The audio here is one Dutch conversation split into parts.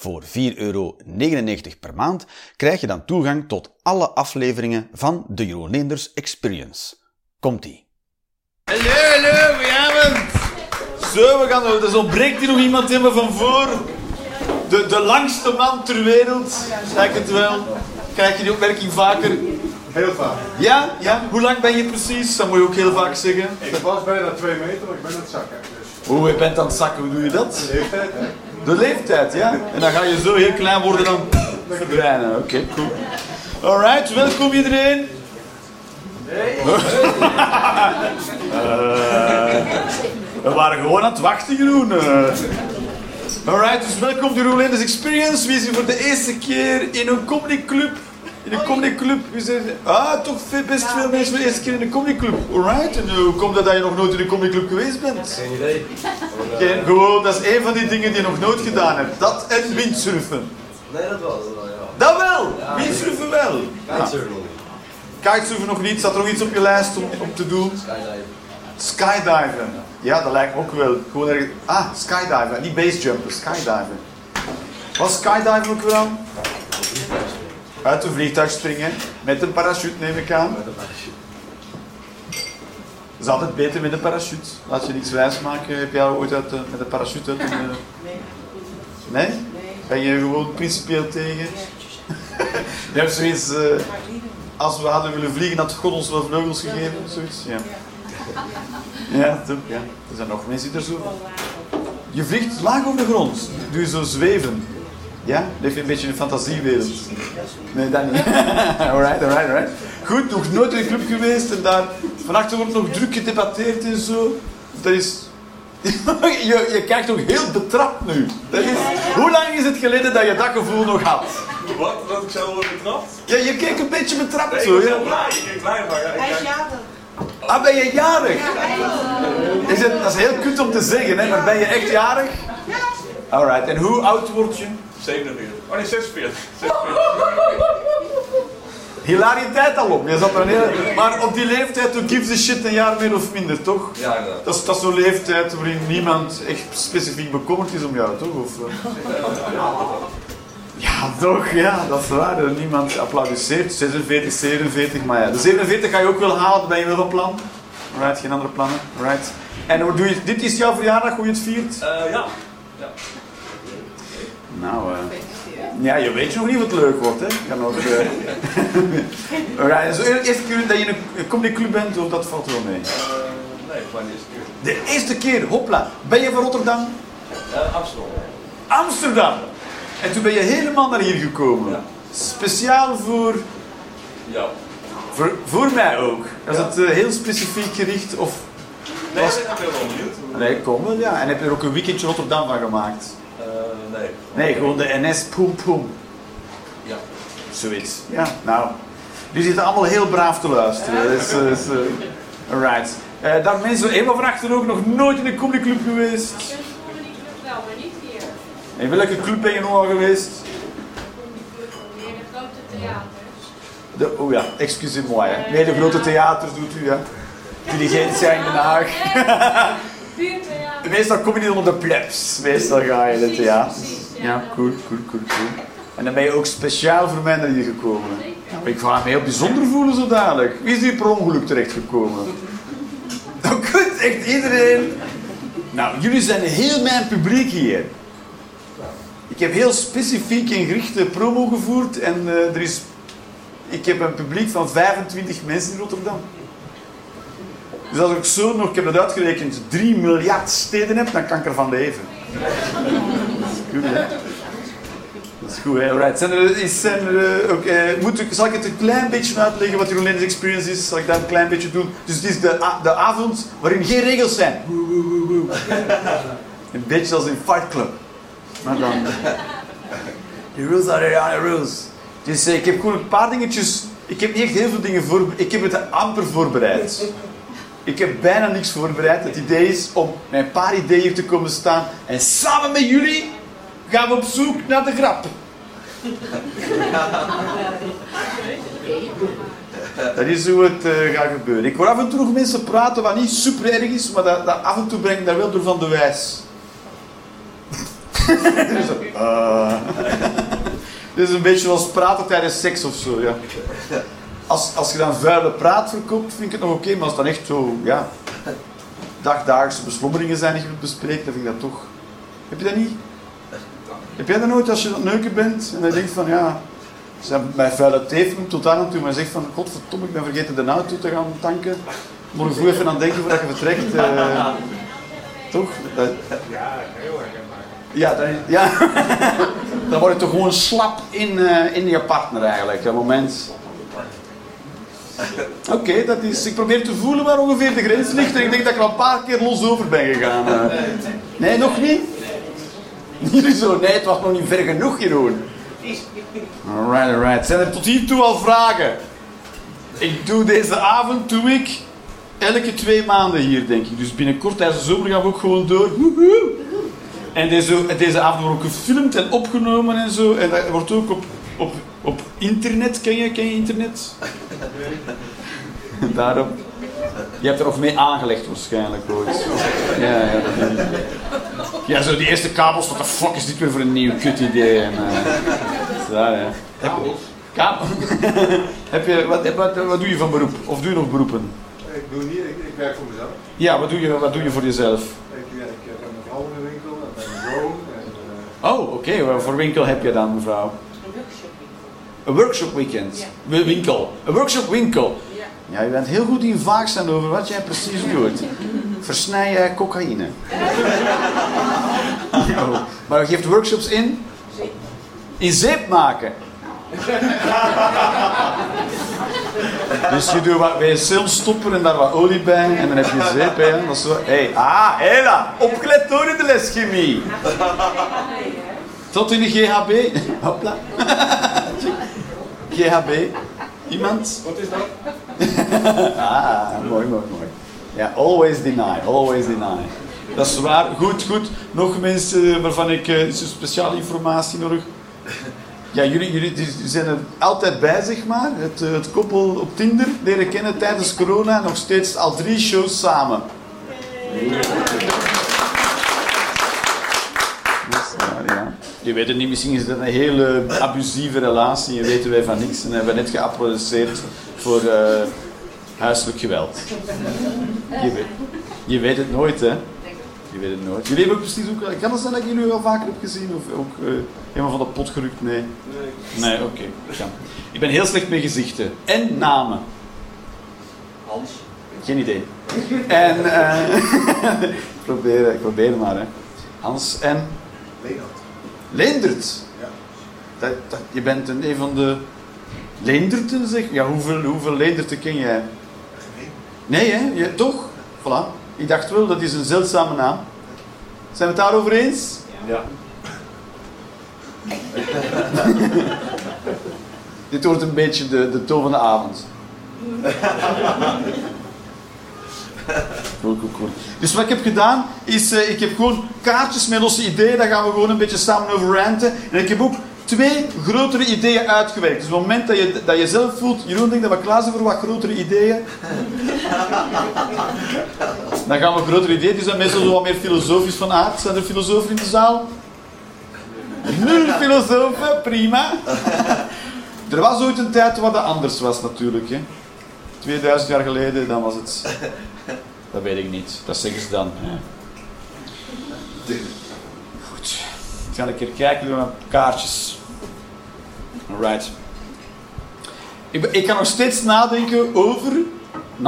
Voor 4,99 euro per maand krijg je dan toegang tot alle afleveringen van de Jeroen Leenders Experience. Komt-ie. Hallo, hallo, goedenavond. Zo, we gaan er. Dus ontbreekt hier nog iemand helemaal van voor? De, de langste man ter wereld, lijkt het wel. Krijg je die opmerking vaker? Heel vaak. Ja? Ja? Hoe lang ben je precies? Dat moet je ook heel vaak zeggen. Ik was bijna 2 meter, maar ik ben aan het zakken. Dus Hoe je bent aan het zakken, hoe doe je dat? leeftijd, hè? De leeftijd, ja? En dan ga je zo heel klein worden dan verdwijnen. Oké, cool. Alright, welkom iedereen. Eh, we waren gewoon aan het wachten, Jeroen. Alright, dus welkom to Rolanders Experience. We zijn voor de eerste keer in een comedyclub. In een comedyclub. Zijn, ah, toch veel- best veel mensen voor de eerste keer in een comedyclub. Alright, en hoe komt het dat je nog nooit in een comedyclub geweest bent? Geen idee. Geen- gewoon, dat is een van die dingen die je nog nooit gedaan hebt. Dat en windsurfen. Nee, dat was het wel, ja. Dat wel! Windsurfen wel! Kitesurfen nog niet. Kitesurfen nog niet. Staat er nog iets op je lijst om, om te doen? Skydive. Skydiven. Ja, dat lijkt me ook wel. Gewoon ergens... Ah, skydiven. Niet basejumpen, skydiven. Wat is skydiven ook wel? Uit een vliegtuig springen. Met een parachute neem ik aan. Met een parachute. Dat is altijd beter met een parachute. Laat je niks wijs maken. Heb jij ooit uit, de- met een parachute uit een... eh, Nee? Ben je gewoon principieel tegen? Je hebt zoiets... eh, als we hadden willen vliegen, had God ons wel vleugels gegeven? Zoiets? Ja. Ja, toch? Ja. Er zijn nog mensen die er zo... Je vliegt laag over de grond. Doe je zo zweven. Ja? Leef je een beetje in een fantasiewereld? Nee, dat niet. alright, alright, alright. Goed, nog nooit in een club geweest en daar... Vannacht wordt nog druk gedebatteerd en zo. Dat is... je, je kijkt ook heel betrapt nu. Dat is... Hoe lang is het geleden dat je dat gevoel nog had? Wat? Dat ik zo word betrapt? Ja, je keek een beetje betrapt Nee, ik zo, was ja. heel blij. Ik keek blij, maar ja, ik Hij is jarig. Ah, ben je jarig? Is het, dat is heel kut om te zeggen, hè, maar ben je echt jarig? Alright, en hoe oud word je? 47. Oh nee, 46. 46. Hilariteit al op. Je zat er een. Maar op die leeftijd, who gives a shit een jaar meer of minder, toch? Ja, inderdaad. Dat is, dat zo'n leeftijd waarin niemand echt specifiek bekommerd is om jou, toch? Of, eh? Ja, toch, ja, dat is waar. Er Niemand applaudisseert. 46, 47, maar ja. De 47 ga je ook wel halen, dan ben je wel van plan. Alright, geen andere plannen. Alright. En hoe doe je, dit is jouw verjaardag, hoe je het viert? Eh, ja. ja. Nou, eh, ja, je weet nog niet wat leuk wordt, hè? Kan ook, eh. Alright, dus de eerste keer dat je in een comedyclub bent, of dat valt wel mee? Eh, nee, gewoon de eerste keer. De eerste keer, hopla. Ben je van Rotterdam? Eh, Amsterdam. Amsterdam. En toen ben je helemaal naar hier gekomen. Ja. Speciaal voor, Ja. voor, voor mij ook. Was het eh, heel specifiek gericht? Of... Nee, Was- ik ben wel benieuwd. Nee, kom wel, ja. En heb je er ook een weekendje Rotterdam van gemaakt? Eh, nee. Nee, gewoon de NS Poem Poem. Ja. Zoiets. Ja, nou. Die zitten allemaal heel braaf te luisteren. Dat is, eh, is, eh, alright. Eh, daar mensen, even van achter ook nog nooit in een comedyclub geweest. Ik kom niet wel, maar niet hier. In welke club ben je nog al geweest? Hier de grote theaters. De, oh ja, excusez-moi. Hè. Nee, de grote theaters doet u, ja. Diligentia in Den Haag. Buurtheater. Meestal kom je niet onder de plebs. Meestal ga je in het theater. ja. Ja, cool, cool, cool, cool. En dan ben je ook speciaal voor mij naar hier gekomen. Ik ga me heel bijzonder voelen zo dadelijk. Wie is hier per ongeluk terechtgekomen? Nou goed, echt iedereen. Nou, jullie zijn heel mijn publiek hier. Ik heb heel specifiek en gerichte promo gevoerd en eh, er is... Ik heb een publiek van 25 mensen in Rotterdam. Dus als ik zo nog, ik heb dat uitgerekend, 3 miljard steden heb, dan kan ik ervan leven. Dat is goed, hè? Dat is goed, hè? Is, zijn eh, ik, zal ik het een klein beetje uitleggen wat de Experience is? Zal ik dat een klein beetje doen? Dus het is de, de avond waarin geen regels zijn. Een beetje zoals in Fight Club. Maar dan... The rules are the rules. Dus eh, ik heb gewoon een paar dingetjes Ik heb niet echt heel veel dingen voorbereid. Ik heb het amper voorbereid. Ik heb bijna niks voorbereid. Het idee is om met een paar ideeën te komen staan. En samen met jullie gaan we op zoek naar de grap. Dat is hoe het eh, gaat gebeuren. Ik hoor af en toe nog mensen praten wat niet super erg is, maar dat, dat af en toe breng ik daar wel door van de wijs. Dus eh. Dit is een beetje zoals praten tijdens seks of zo, ja. Als, als je dan vuile praat verkoopt, vind ik het nog oké, maar als het dan echt zo, ja, dagdagelijkse beslommeringen zijn die je bespreken, dan vind ik dat toch... Heb je dat niet? Heb jij dat nooit als je aan het neuken bent en dan denkt van, ja, ze mij vuile teef tot aan en toe, maar zegt van, godverdomme, ik ben vergeten de auto te gaan tanken. Morgen vroeg even aan denken voordat je vertrekt. eh, toch? Dat- Ja, heel erg ja, dan, ja. dan word je toch gewoon slap in, eh, in je partner eigenlijk. Het moment. Oké, dat is. Ik probeer te voelen waar ongeveer de grens ligt en ik denk dat ik er al een paar keer los over ben gegaan. Nee, nog niet? Niet zo, nee, het was nog niet ver genoeg, Jeroen. Alright, alright. Zijn er tot hiertoe al vragen? Ik doe deze avond, doe ik elke twee maanden hier, denk ik. Dus binnenkort tijdens de zomer gaan we ook gewoon door. Woehoe. En deze, deze avond wordt ook gefilmd en opgenomen en zo. En dat wordt ook op, op, op internet. Ken je, ken je internet? Daarop. Je hebt er ook mee aangelegd waarschijnlijk ooit. Ja, ja, dat denk ik. Ja, zo die eerste kabels. Wat de fuck is dit weer voor een nieuw kut idee? En, eh, ja, ja. Kabels. Kabel. Heb je, wat, wat, wat doe je van beroep? Of doe je nog beroepen? Ik doe niet, ik, ik werk voor mezelf. Ja, wat doe je, wat doe je voor jezelf? Ik, ja, ik heb een vrouw in de winkel en mijn zoon. En, eh, Oh, oké. Wat voor winkel heb je dan, mevrouw? Een workshop weekend. Wi- Winkel. Een workshop winkel. Ja, je bent heel goed in vaag zijn over wat jij precies doet. Versnijden cocaïne. Oh, Maar je geeft workshops in? In zeep maken. Dus je doet wat wc stoppen en daar wat olie bij en dan heb je zeep bij. Dat is zo. Hey, ah, Hela, opgelet door in de les chemie. Tot in de GHB. Hopla. GHB. Iemand? Wat is dat? Ah, mooi, mooi, mooi. Ja, always deny, always deny. Dat is waar. Goed, goed. Nog mensen waarvan ik eh, er speciale informatie nodig. Ja, jullie, jullie die zijn er altijd bij, zeg maar. Het, eh, het koppel op Tinder leren kennen tijdens corona. Nog steeds al drie shows samen is waar, ja. Je weet het niet, misschien is dat een hele abusieve relatie en weten wij van niks en hebben we net geapplaudisseerd voor eh, huiselijk geweld. Je weet, je weet het nooit, hè? Je weet het nooit. Jullie hebben ook precies ook... Kan het zijn dat ik jullie wel vaker heb gezien? Of ook eh, helemaal van de pot gerukt? Nee. Nee, oké. Ja. Ik ben heel slecht met gezichten. En namen. Hans. Geen idee. En... eh ik, probeer, probeer maar, hè. Hans en... Leonard. Leendert. Ja. Dat, dat, je bent een, een van de Leenderten, zeg. Ja, hoeveel, hoeveel Leenderten ken jij? Nee, hè? Je, toch? Voilà. Ik dacht wel, dat is een zeldzame naam. Zijn we het daarover eens? Ja. Dit wordt een beetje de, de toon van de avond. Dus wat ik heb gedaan, is eh, ik heb gewoon kaartjes met losse ideeën, daar gaan we gewoon een beetje samen over ranten. En ik heb ook twee grotere ideeën uitgewerkt. Dus op het moment dat je, dat je zelf voelt, Jeroen denkt dat we klaar zijn voor wat grotere ideeën, dan gaan we grotere ideeën, die zijn meestal zo wat meer filosofisch van aard. Zijn er filosofen in de zaal? Nul filosofen, prima. Er was ooit een tijd waar dat anders was natuurlijk. Hè. 2000 jaar geleden, dan was het... Dat weet ik niet. Dat zeggen ze dan. Hè. Goed. Ik ga een keer kijken naar mijn kaartjes. Alright. Ik, ik kan nog steeds nadenken over 9-11.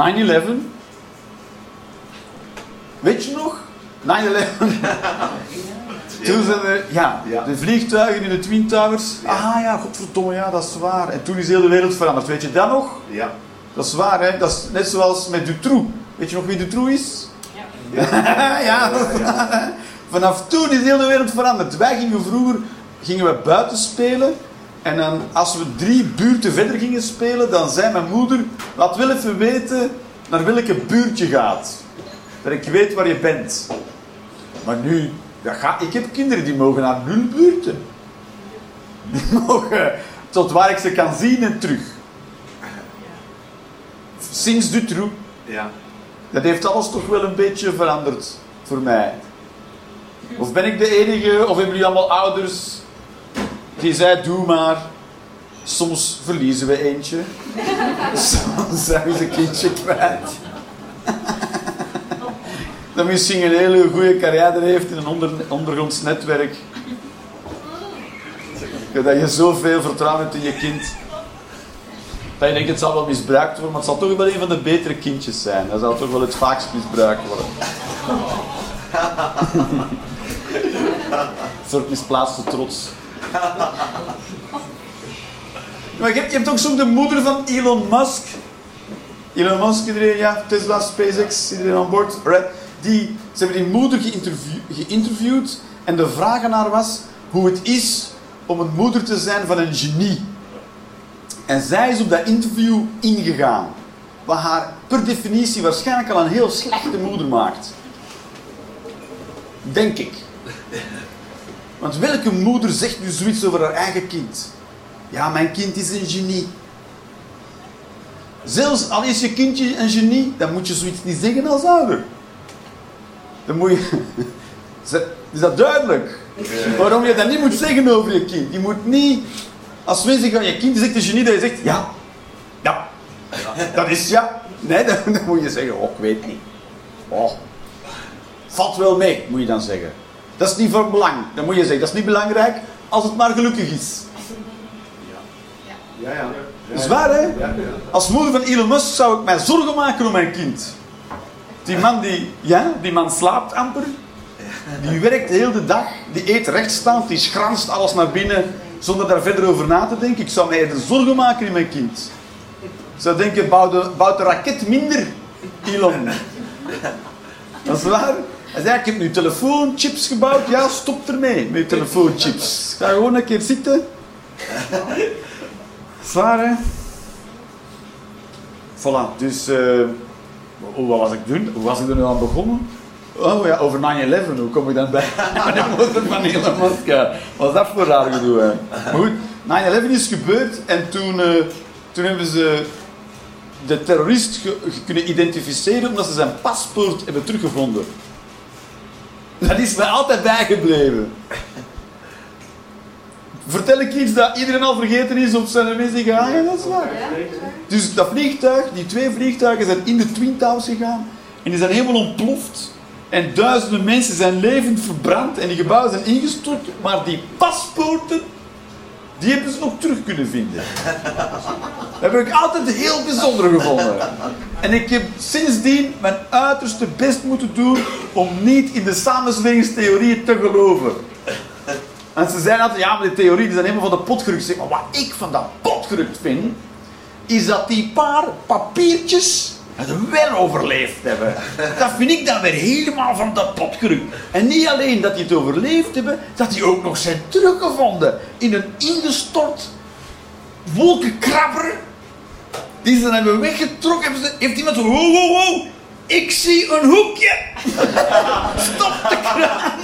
Weet je nog? 9-11. Toen zijn er, ja, Ja. de vliegtuigen in de Twin Towers. Ah ja, godverdomme, ja, dat is waar. En toen is heel de wereld veranderd. Weet je dat nog? Ja. Dat is waar, hè? Dat is net zoals met Dutroux. Weet je nog wie Dutroux is? Ja. ja. Vanaf toen is heel de wereld veranderd. Wij gingen vroeger gingen we buiten spelen En dan, als we drie buurten verder gingen spelen, dan zei mijn moeder: Laat wel even weten naar welke buurt je gaat. Dat ik weet waar je bent. Maar nu, ja, ga, ik heb kinderen die mogen naar nul buurten. Die mogen tot waar ik ze kan zien en terug. Sinds Dutroux. Ja. Dat heeft alles toch wel een beetje veranderd voor mij. Of ben ik de enige, of hebben jullie allemaal ouders die zei: Doe maar. Soms verliezen we eentje. Soms zijn we een kindje kwijt. Dat misschien een hele goede carrière heeft in een onder, ondergronds netwerk. Dat je zoveel vertrouwen hebt in je kind. Dat je denkt, het zal wel misbruikt worden, maar het zal toch wel een van de betere kindjes zijn. Dat zal toch wel het vaakst misbruikt worden. Een soort misplaatste trots. Maar je hebt, je hebt ook zo de moeder van Elon Musk. Elon Musk, iedereen, ja, Tesla, SpaceX, iedereen aan boord. Right? Die, ze hebben die moeder geïnterview, geïnterviewd en de vraag aan haar was hoe het is om een moeder te zijn van een genie. En zij is op dat interview ingegaan. Wat haar per definitie waarschijnlijk al een heel slechte moeder maakt. Denk ik. Want welke moeder zegt nu zoiets over haar eigen kind? Ja, mijn kind is een genie. Zelfs al is je kindje een genie, dan moet je zoiets niet zeggen als ouder. Dan moet je... Is dat duidelijk? Waarom je dat niet moet zeggen over je kind. Je moet niet... Als mensen zeggen, je kind is echt een genie, dat je zegt, ja. Ja. Dat is ja. Nee, dan, dan moet je zeggen, oh, ik weet niet. Oh. Valt wel mee, moet je dan zeggen. Dat is niet van belang. Dan moet je zeggen, dat is niet belangrijk als het maar gelukkig is. Ja, ja. Dat is waar, hè? Als moeder van Elon Musk zou ik mij zorgen maken om mijn kind. Die man, die, ja, die man slaapt amper. Die werkt de hele dag. Die eet rechtstaand. Die schranst alles naar binnen zonder daar verder over na te denken. Ik zou mij eerder zorgen maken in mijn kind. Ik zou denken, bouw de, bouw de raket minder, Elon. Dat is waar. Hij zei, ik heb nu telefoonchips gebouwd. Ja, stop ermee met telefoonchips. Ga gewoon een keer zitten. Zwaar, hè? Voilà, dus... eh, hoe was ik doen? Hoe was ik er nu aan begonnen? Oh ja, over 9-11. Hoe kom ik dan bij? de moeder van Elon Musk. ja. Wat is dat voor raar gedoe, hè? Maar goed, 9-11 is gebeurd en toen, eh, toen hebben ze de terrorist ge- kunnen identificeren omdat ze zijn paspoort hebben teruggevonden. Dat is mij altijd bijgebleven. Vertel ik iets dat iedereen al vergeten is of zijn mensen gegaan? Ja, dat is waar. Dus dat vliegtuig, die twee vliegtuigen zijn in de Twin Towers gegaan en die zijn helemaal ontploft. En duizenden mensen zijn levend verbrand en die gebouwen zijn ingestort, maar die paspoorten, die hebben ze nog terug kunnen vinden. Dat heb ik altijd heel bijzonder gevonden. En ik heb sindsdien mijn uiterste best moeten doen om niet in de samenzweringstheorieën te geloven. En ze zeiden altijd, ja, maar die theorie die zijn helemaal van de pot gerukt. Maar wat ik van dat pot vind, is dat die paar papiertjes het wel overleefd hebben. Dat vind ik dan weer helemaal van de pot gerukt. En niet alleen dat die het overleefd hebben, dat die ook nog zijn teruggevonden in een ingestort wolkenkrabber. Die ze dan hebben weggetrokken. Heeft iemand zo, wow, wow, ik zie een hoekje. Stop de kraan.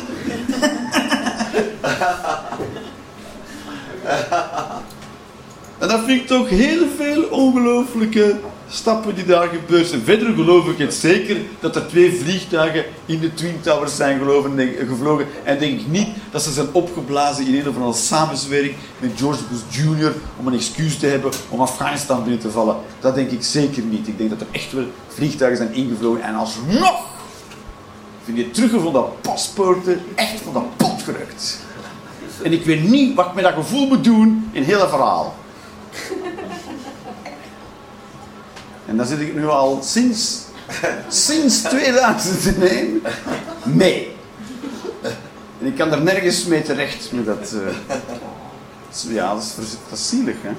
En dat vind ik toch heel veel ongelooflijke stappen die daar gebeurd. Verder geloof ik het zeker dat er twee vliegtuigen in de Twin Towers zijn geloven, gevlogen. En denk ik niet dat ze zijn opgeblazen in een of andere samenzwering met George Bush Jr. om een excuus te hebben om Afghanistan binnen te vallen. Dat denk ik zeker niet. Ik denk dat er echt wel vliegtuigen zijn ingevlogen en alsnog vind je teruggevonden paspoorten echt van de pot gerukt. En ik weet niet wat ik met dat gevoel moet doen in het verhaal. En daar zit ik nu al sinds, sinds 2001 mee. En ik kan er nergens mee terecht met dat. eh, ja, dat is, dat is zielig, hè?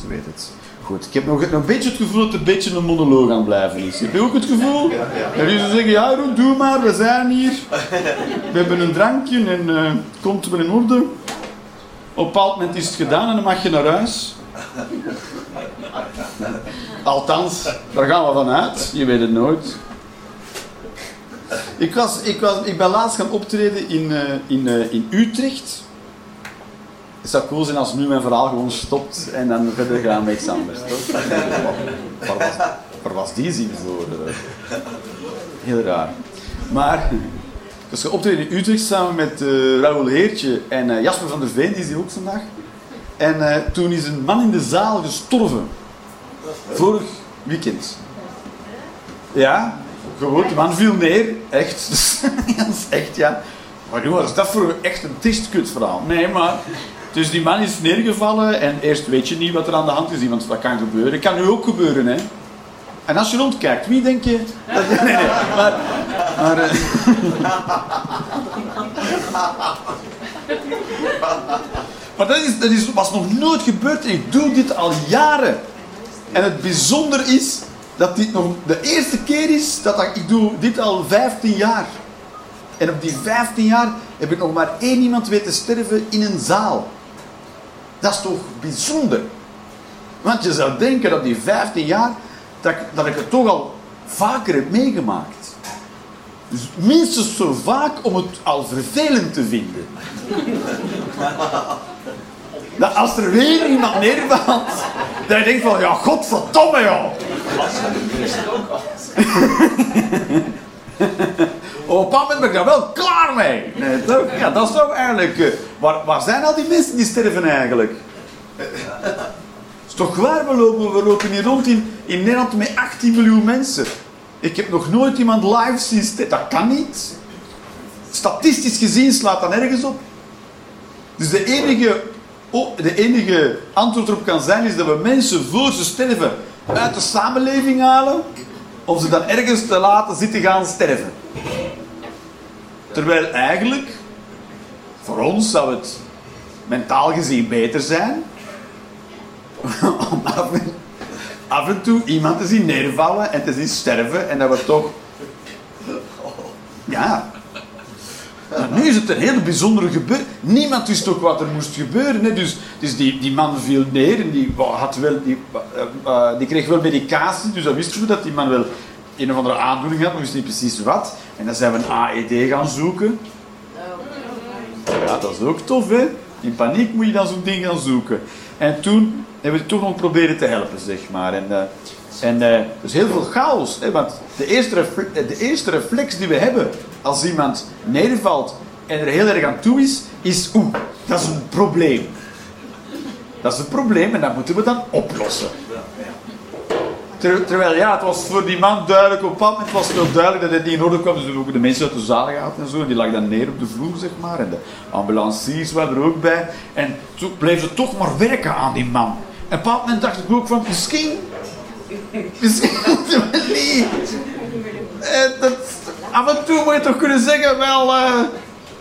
Ze weet het. Goed, ik heb nog, nog een beetje het gevoel dat het een beetje een monoloog aan blijven is. Heb je ook het gevoel? Dat jullie zeggen, ja Roel, doe maar, we zijn hier. We hebben een drankje en het komt wel in orde. Op een bepaald moment is het gedaan en dan mag je naar huis. Althans, daar gaan we vanuit. Je weet het nooit. Ik, was, ik, was, ik ben laatst gaan optreden in, eh, in, eh, in Utrecht. Het zou cool zijn als nu mijn verhaal gewoon stopt en dan verder gaan met iets anders. Was, was die zin voor? Heel raar. Maar, dus ik optreden in Utrecht samen met eh Raoul Heertje en Jasper van der Veen, die is hier ook vandaag. En toen is een man in de zaal gestorven. Vorig weekend. Ja, gewoon, man viel neer. Echt. is echt, ja. Maar wat is dat voor echt een triest kutverhaal? Nee, maar... Dus die man is neergevallen en eerst weet je niet wat er aan de hand is, want dat kan gebeuren. Dat kan nu ook gebeuren, hè. En als je rondkijkt, wie denk je... Dat, nee, nee, maar... maar eh, maar dat, is, dat is, was nog nooit gebeurd en ik doe dit al jaren. En het bijzonder is dat dit nog de eerste keer is dat ik, doe dit al 15 jaar. En op die 15 jaar heb ik nog maar één iemand weten sterven in een zaal. Dat is toch bijzonder? Want je zou denken dat die 15 jaar, dat dat ik het toch al vaker heb meegemaakt. Dus minstens zo vaak om het al vervelend te vinden. Dat als er weer iemand neervalt, dat je denkt van, ja, godverdomme, joh. Op een bepaald moment ben ik daar wel klaar mee. Nee, toch? Ja, dat is toch eigenlijk... eh, waar, waar zijn al die mensen die sterven eigenlijk? is toch waar, we lopen, we lopen hier rond in, in Nederland met 18 miljoen mensen. Ik heb nog nooit iemand live zien sterven. Dat kan niet. Statistisch gezien slaat dat nergens op. Dus de enige, oh, de enige antwoord erop kan zijn is dat we mensen voor ze sterven uit de samenleving halen, om ze dan ergens te laten zitten gaan sterven. Terwijl eigenlijk, voor ons zou het mentaal gezien beter zijn om af en, af en toe iemand te zien neervallen en te zien sterven en dat we toch... Ja. Nu is het een hele bijzondere gebeuren. Niemand wist ook wat er moest gebeuren. Hè? Dus, dus die, die man viel neer en die, had wel, die, eh, die kreeg wel medicatie. Dus dan wisten we dat die man wel een of andere aandoening had, maar we wisten niet precies wat. En dan zijn we een AED gaan zoeken. Ja, dat is ook tof, hè? In paniek moet je dan zo'n ding gaan zoeken. En toen hebben we toch nog proberen te helpen, zeg maar. En, eh, en eh, dus heel veel chaos. Hè? Want de eerste, refle- de eerste reflex die we hebben als iemand nedervalt en er heel erg aan toe is, is oeh, dat is een probleem. Dat is een probleem en dat moeten we dan oplossen. Ter- terwijl ja, het was voor die man duidelijk, op bepaald moment was het wel duidelijk dat het niet in orde kwam. Dus we hebben ook de mensen uit de zaal gehad en zo. En die lag dan neer op de vloer, zeg maar. En de ambulanciers waren er ook bij. En toen bleef ze toch maar werken aan die man. En op een bepaald moment dacht ik ook van, misschien... Misschien moeten we niet... Eh, dat, af en toe moet je toch kunnen zeggen, wel... eh,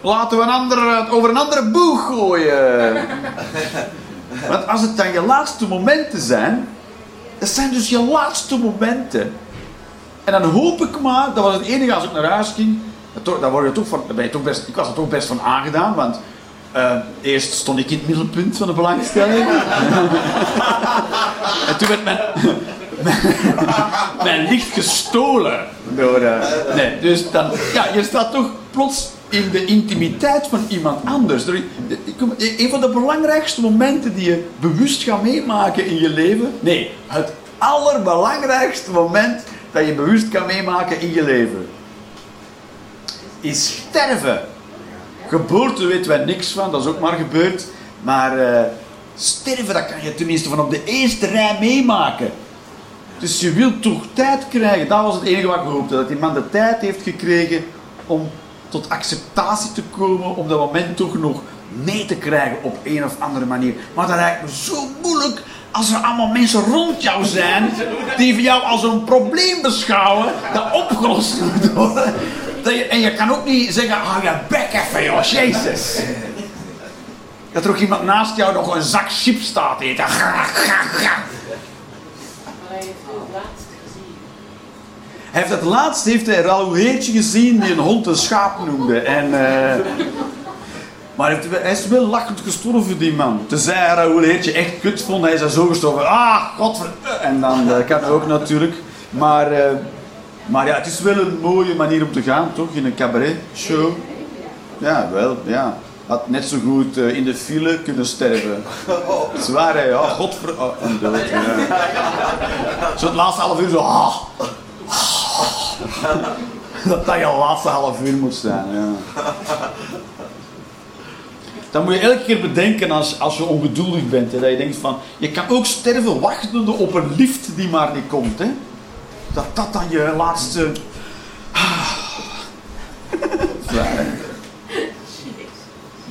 laten we een ander, het over een andere boeg gooien. Want als het dan je laatste momenten zijn... Dat zijn dus je laatste momenten. En dan hoop ik maar, dat was het enige als ik naar huis ging. Daar word je toch van, ben je toch best, ik was er toch best van aangedaan, want eh, eerst stond ik in het middelpunt van de belangstelling. en toen werd mijn, mijn, licht gestolen. Door, eh, nee, dus dan, ja, je staat toch plots in de intimiteit van iemand anders. Er- kom- Een van de belangrijkste momenten die je bewust gaat meemaken in je leven. Nee, het allerbelangrijkste moment dat je bewust kan meemaken in je leven. Is sterven. Geboorte weten wij niks van, dat is ook maar gebeurd. Maar eh, sterven, dat kan je tenminste van op de eerste rij meemaken. Dus je wilt toch tijd krijgen. Dat was het enige wat ik hoopte. Dat die man de tijd heeft gekregen om tot acceptatie te komen. Om dat moment toch nog mee te krijgen op een of andere manier. Maar dat lijkt me zo moeilijk als er allemaal mensen rond jou zijn. Die jou als een probleem beschouwen. Dat opgelost moet worden. En je kan ook niet zeggen, hou je bek even joh, jezus. Dat er ook iemand naast jou nog een zak chips staat te eten. Het laatst gezien. Hij heeft het laatst heeft hij Raoul Heertje gezien die een hond een schaap noemde. En, eh, Maar hij, is wel lachend gestorven, die man. Tenzij hij Raoul Heertje echt kut vond, hij is zo gestorven. Ah, godver... En dan, dat kan ook natuurlijk. Maar, eh, maar ja, het is wel een mooie manier om te gaan, toch? In een cabaret show. Ja, wel, ja. Had net zo goed eh, in de file kunnen sterven. Zwaar, hè? Ja, godver... Oh, dood, ja. Zo het laatste half uur zo... Ah, dat dat je laatste half uur moet zijn, ja. Dan moet je elke keer bedenken als, als je ongeduldig bent. Hè, dat je denkt van, je kan ook sterven wachtende op een lift die maar niet komt. Hè. Dat dat dan je laatste... Zwaar, hè.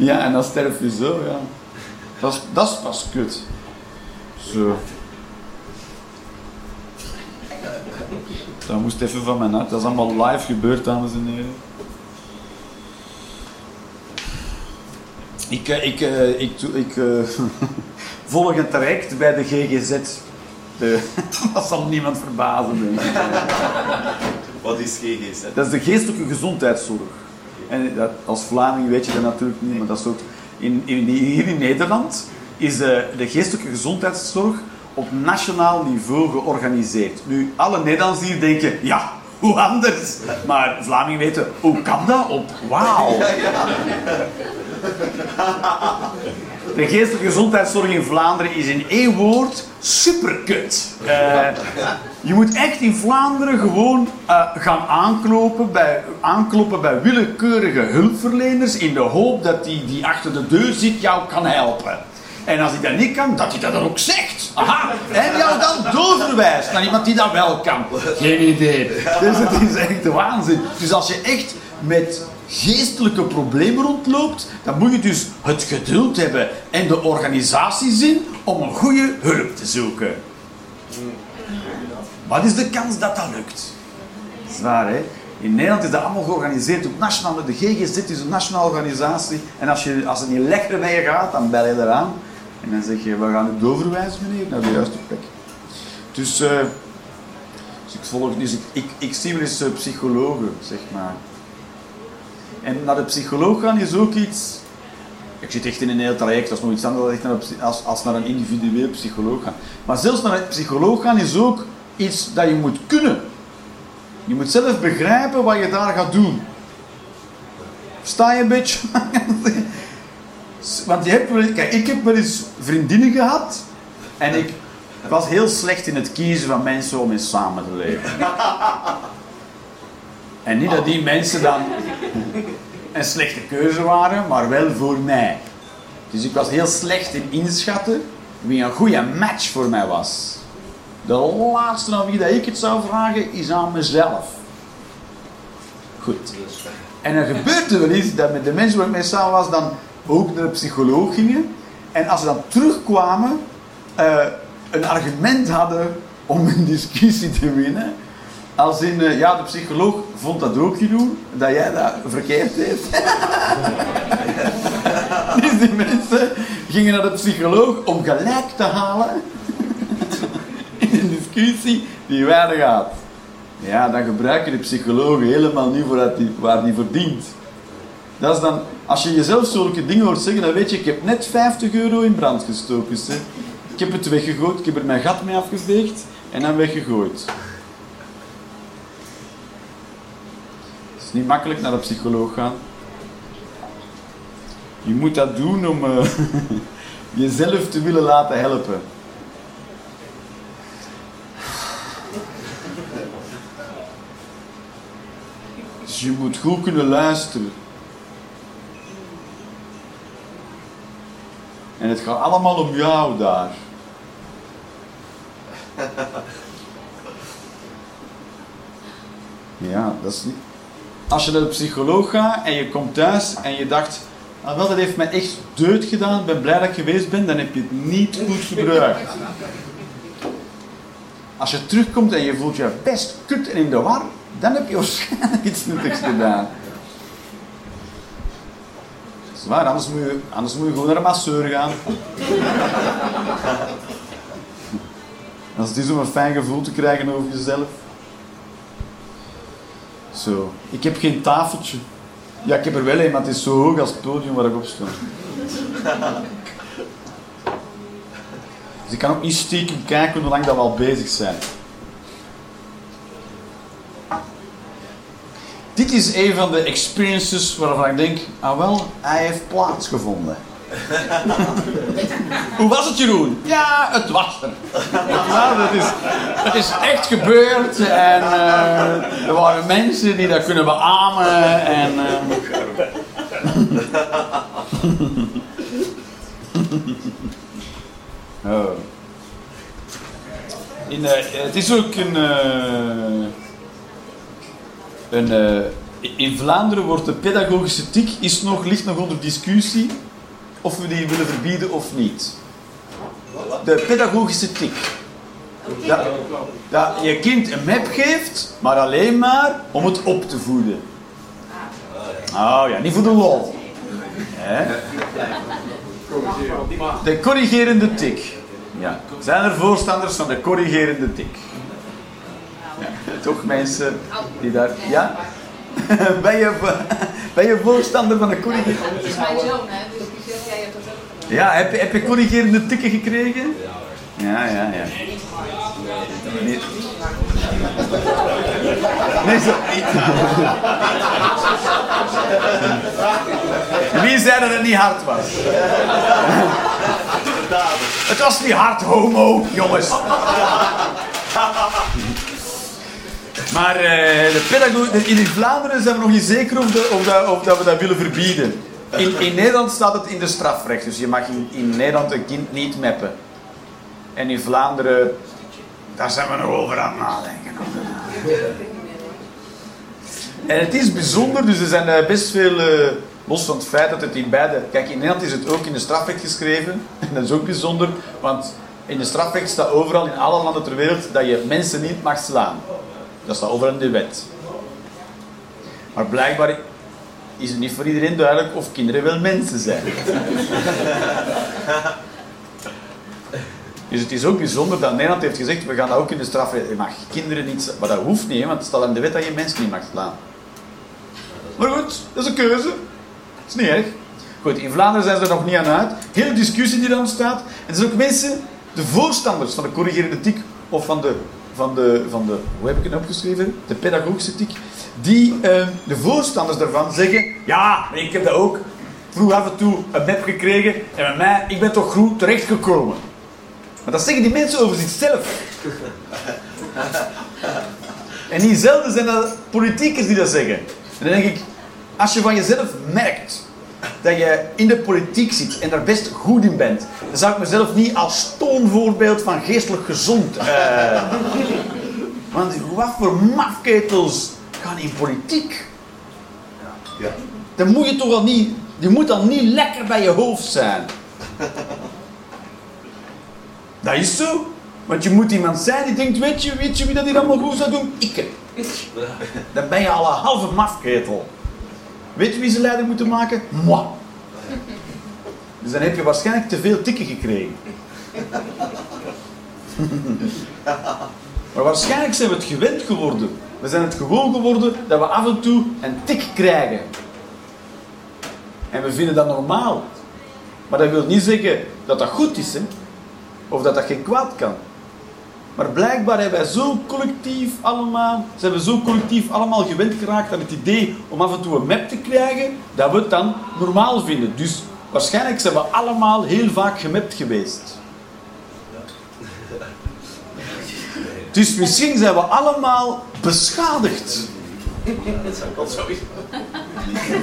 Ja, en dan sterf je zo, ja. Dat is, dat is pas kut. Zo. Dat moest even van mijn hart. Dat is allemaal live gebeurd, dames en heren. Ik, eh, ik, eh, ik, ik eh, volg een traject bij de GGZ. De, dat zal niemand verbazen. Wat is GGZ? Dat is de geestelijke gezondheidszorg. En dat, als Vlaming weet je dat natuurlijk niet, maar dat is ook... In, in, hier in Nederland is de, de geestelijke gezondheidszorg op nationaal niveau georganiseerd. Nu, alle Nederlanders hier denken, ja, hoe anders? Maar Vlamingen weten, hoe kan dat? Op wauw. De geestelijke gezondheidszorg in Vlaanderen is in één woord superkut. Eh, je moet echt in Vlaanderen gewoon eh, gaan aankloppen bij, aankloppen bij willekeurige hulpverleners in de hoop dat die die achter de deur zit jou kan helpen. En als hij dat niet kan, dat hij dat dan ook zegt. Aha, en jou dan doorverwijst naar iemand die dat wel kan. Geen idee. Dus het is echt de waanzin. Dus als je echt met geestelijke problemen rondloopt, dan moet je dus het geduld hebben en de organisatiezin om een goede hulp te zoeken. Wat is de kans dat dat lukt? Zwaar, hè? In Nederland is dat allemaal georganiseerd op nationale... De GGZ is een nationale organisatie. En als, je, als het niet lekker met je gaat, dan bel je eraan. En dan zeg je, we gaan u doorverwijzen, meneer, naar de juiste plek. Dus, eh, dus ik volg... Dus ik, ik, ik zie eens eh, psychologen, zeg maar. En naar de psycholoog gaan is ook iets... Ik zit echt in een heel traject, dat is nog iets anders dan naar als, als naar een individueel psycholoog gaan. Maar zelfs naar een psycholoog gaan is ook iets dat je moet kunnen. Je moet zelf begrijpen wat je daar gaat doen. Sta je een beetje? Want je hebt wel, kijk, ik heb wel eens vriendinnen gehad en ik was heel slecht in het kiezen van mensen om mee samen te leven. En niet dat die mensen dan een slechte keuze waren, maar wel voor mij. Dus ik was heel slecht in inschatten wie een goede match voor mij was. De laatste aan wie dat ik het zou vragen is aan mezelf. Goed. En er gebeurde wel eens dat met de mensen waar ik mee samen was, dan ook naar de psycholoog gingen. En als ze dan terugkwamen, eh, een argument hadden om een discussie te winnen. Als in, eh, ja, de psycholoog vond dat ook genoeg, dat jij dat verkeerd deed. dus die mensen gingen naar de psycholoog om gelijk te halen een discussie die weinig gaat. Ja, dan gebruiken de psychologen helemaal niet voor die, waar die verdient. Dat is dan, als je jezelf zulke dingen hoort zeggen, dan weet je, ik heb net 50 euro in brand gestoken. Hè. Ik heb het weggegooid, ik heb er mijn gat mee afgeveegd en dan weggegooid. Het is niet makkelijk naar de psycholoog gaan. Je moet dat doen om eh, jezelf te willen laten helpen. Dus je moet goed kunnen luisteren. En het gaat allemaal om jou daar. Ja, dat is niet... Als je naar de psycholoog gaat en je komt thuis en je dacht... Ah, wel, dat heeft mij echt deut gedaan, ik ben blij dat ik geweest ben, dan heb je het niet goed gebruikt. Als je terugkomt en je voelt je best kut en in de war, dan heb je waarschijnlijk iets nuttigs gedaan. Dat is waar, anders moet je, anders moet je gewoon naar een masseur gaan. Als het is om een fijn gevoel te krijgen over jezelf. Zo, ik heb geen tafeltje. Ja, ik heb er wel een, maar het is zo hoog als het podium waar ik op sta. Dus ik kan ook niet stiekem kijken hoe lang dat we al bezig zijn. Dit is een van de experiences waarvan ik denk, ah wel, hij heeft plaatsgevonden. Hoe was het, Jeroen? Ja, het was er. Ja, dat is, het is echt gebeurd en eh, er waren mensen die dat kunnen beamen en... eh, oh. In, eh, het is ook een... een eh, in Vlaanderen wordt de pedagogische ethiek is nog, ligt nog onder discussie of we die willen verbieden of niet. De pedagogische ethiek. Dat, dat je kind een map geeft, maar alleen maar om het op te voeden. Oh ja, niet voor de lol. Hè? De corrigerende tik. Ja. Zijn er voorstanders van de corrigerende tik? Ja, toch mensen die daar... Ja? ben, je, ben je voorstander van de corrigerende Dat is mijn zoon, hè, dus jij hebt dat ook gedaan. Ja, heb, je- heb je corrigerende tikken gekregen? Ja, ja, ja. Niet. Nee, zo. Wie zei dat het niet hard was? Het was niet hard, homo, jongens. Maar eh, de in Vlaanderen zijn we nog niet zeker of, de- of, dat, of dat we dat willen verbieden. In, in Nederland staat het in de strafrecht, dus je mag in, in Nederland een kind niet meppen. En in Vlaanderen, daar zijn we nog over aan het nadenken. En het is bijzonder, dus er zijn eh, best veel, eh, los van het feit dat het in beide... Kijk, in Nederland is het ook in de strafrecht geschreven. En dat is ook bijzonder, want in de strafrecht staat overal in alle landen ter wereld dat je mensen niet mag slaan. Dat staat overal in de wet. Maar blijkbaar is het niet voor iedereen duidelijk of kinderen wel mensen zijn. Dus het is ook bijzonder dat Nederland heeft gezegd, we gaan dat ook in de strafrecht. Je mag kinderen niet. Maar dat hoeft niet, want het staat in de wet dat je mensen niet mag slaan. Maar goed, dat is een keuze. Dat is niet erg. Goed, in Vlaanderen zijn ze er nog niet aan uit. Hele discussie die er ontstaat. En er zijn ook mensen, de voorstanders van de corrigerende ethiek, of van de, van de, van de hoe heb ik het opgeschreven? De pedagogische. Die, eh, de voorstanders daarvan zeggen, ja, ik heb dat ook vroeg af en toe een map gekregen. En bij mij, ik ben toch goed terechtgekomen. Maar dat zeggen die mensen over zichzelf. En niet zelden zijn dat politiekers die dat zeggen. En dan denk ik, als je van jezelf merkt dat je in de politiek zit en daar best goed in bent, dan zou ik mezelf niet als toonvoorbeeld van geestelijk gezond. eh want wat voor mafketels gaan in politiek? Ja. Dan moet je toch wel niet, die moet dan niet lekker bij je hoofd zijn. Dat is zo. Want je moet iemand zijn die denkt, weet je, weet je wie dat hier allemaal goed zou doen? Ik. Dan ben je al een halve mafketel. Weet je wie ze leider moeten maken? Moi. Dus dan heb je waarschijnlijk te veel tikken gekregen. Maar waarschijnlijk zijn we het gewend geworden. We zijn het gewoon geworden dat we af en toe een tik krijgen. En we vinden dat normaal. Maar dat wil niet zeggen dat dat goed is, hè? of dat dat geen kwaad kan. Maar blijkbaar hebben wij zo collectief allemaal, zijn we zo collectief allemaal gewend geraakt aan het idee om af en toe een map te krijgen, dat we het dan normaal vinden. Dus waarschijnlijk zijn we allemaal heel vaak gemapt geweest. Dus misschien zijn we allemaal beschadigd.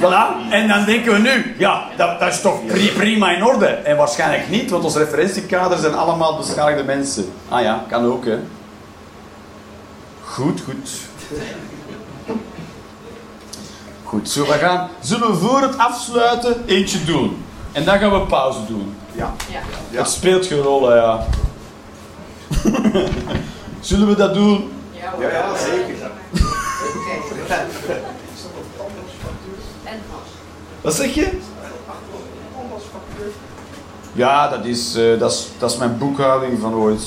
Voilà. En dan denken we nu, ja, dat, dat is toch pri- prima in orde. En waarschijnlijk niet, want onze referentiekader zijn allemaal beschadigde mensen. Ah ja, kan ook, hè. Goed, goed. Goed, zo, we gaan, zullen we voor het afsluiten eentje doen. En dan gaan we pauze doen. Ja. Ja. Het speelt geen rol, hè, ja. zullen we dat doen? Ja, ja, zeker. Wat zeg je? Ja, dat is, eh, dat is, dat is mijn boekhouding van ooit.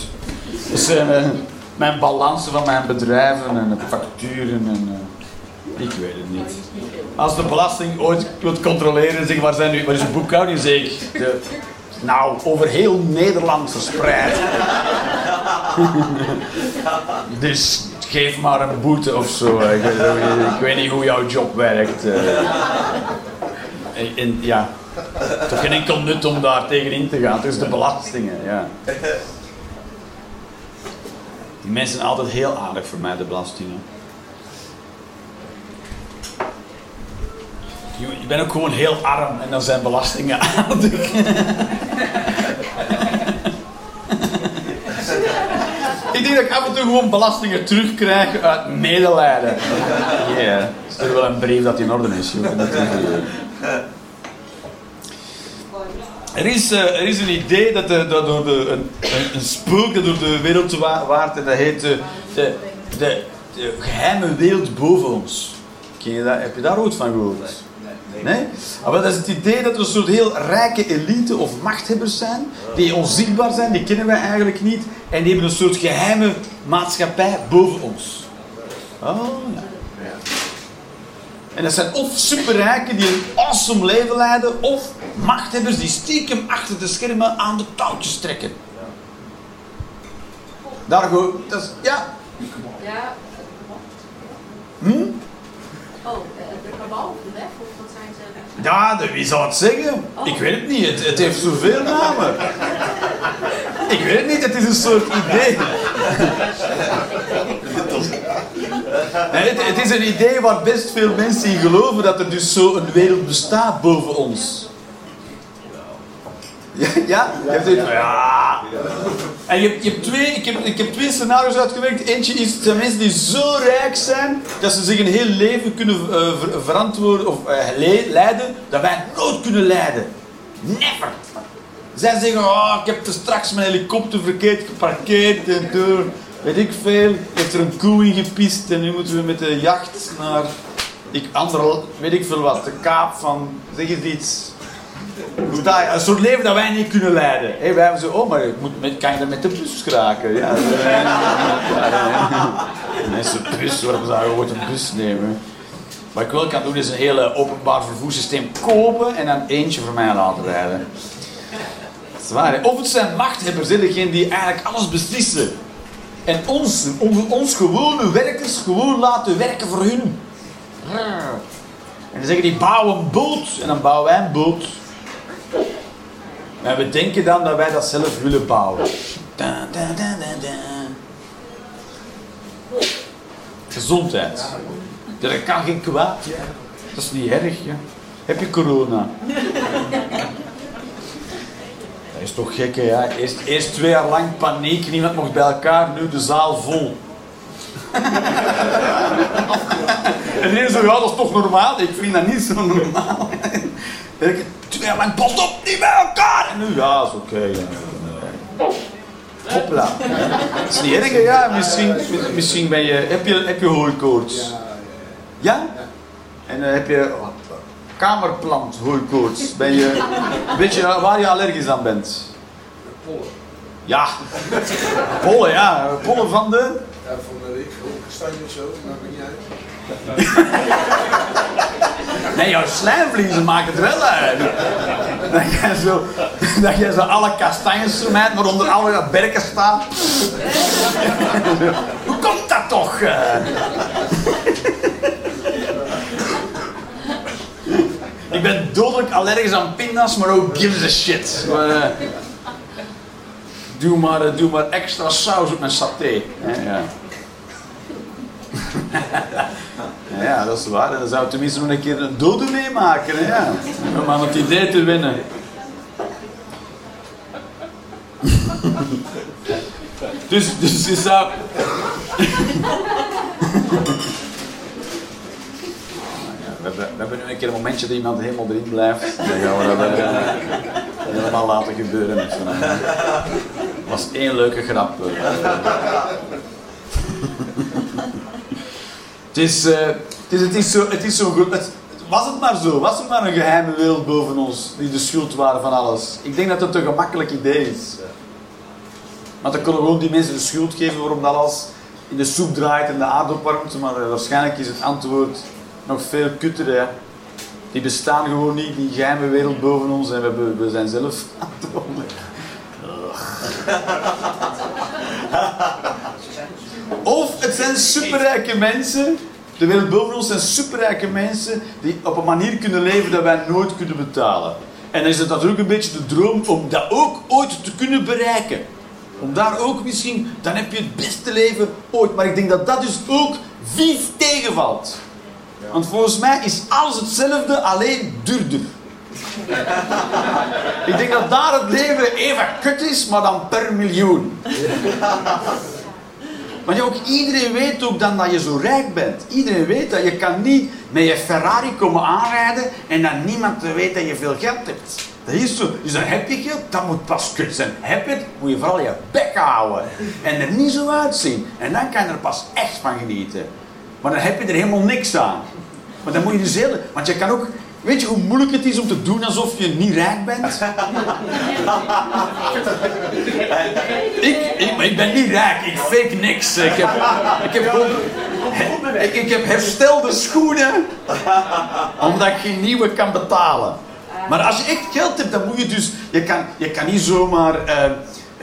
Dat zijn eh, mijn balansen van mijn bedrijven en facturen. En, eh. Ik weet het niet. Als de belasting ooit wilt controleren, zeg waar, zijn nu, waar is de boekhouding? Zeg nou, over heel Nederland verspreid. dus geef maar een boete of zo. Ik ik weet niet hoe jouw job werkt. En, ja, toch geen enkel nut om daar tegenin te gaan. Is de belastingen, ja. Die mensen zijn altijd heel aardig voor mij, de belastingen. Je, bent ook gewoon heel arm en dan zijn belastingen aardig. ik denk dat ik af en toe gewoon belastingen terugkrijg uit medelijden. Ja, stuur wel een brief dat in orde is. joh. Dat is, er is, eh, er is een idee dat, de, dat door de, een, een, een spook dat door de wereld wa- waart en dat heet de, de, de, de geheime wereld boven ons. Ken je dat? Heb je daar ooit van gehoord? Nee? Ah, wel, dat is het idee dat er een soort heel rijke elite of machthebbers zijn, die onzichtbaar zijn, die kennen wij eigenlijk niet, en die hebben een soort geheime maatschappij boven ons. Oh ja. En dat zijn of superrijken die een awesome leven leiden, of machthebbers die stiekem achter de schermen aan de touwtjes trekken. Daar gewoon, dat is, ja. Ja. Hm? Oh, eh, de kabal de weg, of wat zijn ze? Ja, de- wie zou het zeggen? Ik weet het niet, het, het heeft zoveel namen. Ik weet het niet, het is een soort idee. Nee, het, het is een idee waar best veel mensen in geloven dat er dus zo een wereld bestaat boven ons. Ja? ja? Je hebt ja. En je, hebt- je hebt twee, ik, heb, ik heb twee scenario's uitgewerkt. Eentje is, het zijn mensen die zo rijk zijn dat ze zich een heel leven kunnen eh, ver- verantwoorden of eh, le- leiden dat wij nooit kunnen leiden. Never. Zij zeggen, oh, ik heb er straks mijn helikopter verkeerd geparkeerd en door, weet ik veel, heeft er een koe in gepist en nu moeten we met de jacht naar, ik, ander, weet ik veel wat, de kaap van, zeg eens iets. Een soort leven dat wij niet kunnen leiden. Wij hebben zo, oh, maar ik moet met, kan je er met de bus geraken? Ja, Mensen, bus, waarom zou je ooit een bus nemen? Wat ik wel kan doen is een hele openbaar vervoerssysteem kopen en dan eentje voor mij laten rijden. Dat is waar, hè? Of het zijn machthebbers, hè, degene die eigenlijk alles beslissen. En ons, on- ons gewone werkers gewoon laten werken voor hun. En dan zeggen die bouwen een boot en dan bouwen wij een boot. En we denken dan dat wij dat zelf willen bouwen. Gezondheid. Dat kan geen kwaad. Dat is niet erg. Ja. Heb je corona? Dat is toch gek, hè? Ja? Eerst, eerst twee jaar lang paniek, niemand mocht bij elkaar, nu de zaal vol. en iedereen zo, ja, dat is toch normaal? Ik vind dat niet zo normaal. En ik, twee jaar lang, pas op, niet bij elkaar! En nu, ja, is oké. ja. Hopla. Dat is niet erg, ja. Misschien, misschien ben je, heb je, heb je hooikoorts. Ja? En eh, heb je kamerplant hooikoorts? Ben je, weet je waar je allergisch aan bent? Pollen. Ja. Pollen, ja. Pollen van de... Ja, van de week, kastanje of zo, maakt niet uit. Nee, jouw slijmvliezen maken het wel uit. Dat jij zo, dat jij zo alle kastanjes vermijdt, maar onder alle berken staat. Hoe komt dat toch? Ik ben dodelijk allergisch aan pinda's, maar ook gives a shit. Maar, eh, doe, maar, eh, doe maar extra saus op mijn saté. Ja, ja. Ja, dat is waar. Dan zou tenminste nog een keer een dode meemaken. Ja. Om aan het idee te winnen. dus, dus je zou... We, hebben, we hebben nu een keer een momentje dat iemand helemaal erin blijft. Dan gaan we dat helemaal laten gebeuren. met z'n allen. Dat was één leuke grap. Het is, eh, het is, het is zo, het is zo goed. Het, was het maar zo? Was er maar een geheime wereld boven ons die de schuld waren van alles? Ik denk dat het een gemakkelijk idee is. Want dan kunnen we gewoon die mensen de schuld geven waarom dat alles in de soep draait en de aarde opwarmt. Maar eh, waarschijnlijk is het antwoord nog veel kutter, hè. Die bestaan gewoon niet, die geheime wereld boven ons en we, we zijn zelf rollen. Of het zijn superrijke mensen, de wereld boven ons zijn superrijke mensen die op een manier kunnen leven dat wij nooit kunnen betalen. En dan is het natuurlijk een beetje de droom om dat ook ooit te kunnen bereiken. Om daar ook misschien, dan heb je het beste leven ooit. Maar ik denk dat dat dus ook vies tegenvalt. Want volgens mij is alles hetzelfde, alleen duurder. ik denk dat daar het leven even kut is, maar dan per miljoen. Ja, ook iedereen weet ook dan dat je zo rijk bent. Iedereen weet dat je kan niet met je Ferrari komen aanrijden en dat niemand weet dat je veel geld hebt. Dat is zo. Dus dan heb je geld, dat moet pas kut zijn. Heb je het, moet je vooral je bek houden. En er niet zo uitzien. En dan kan je er pas echt van genieten. Maar dan heb je er helemaal niks aan. Maar dan moet je dus heel... Want je kan ook... Weet je hoe moeilijk het is om te doen alsof je niet rijk bent? ik, ik, ben niet rijk, ik fake niks. Ik heb, ik heb. Ik, ik heb herstelde schoenen, omdat ik geen nieuwe kan betalen. Maar als je echt geld hebt, dan moet je dus... Je kan, je kan niet zomaar... eh,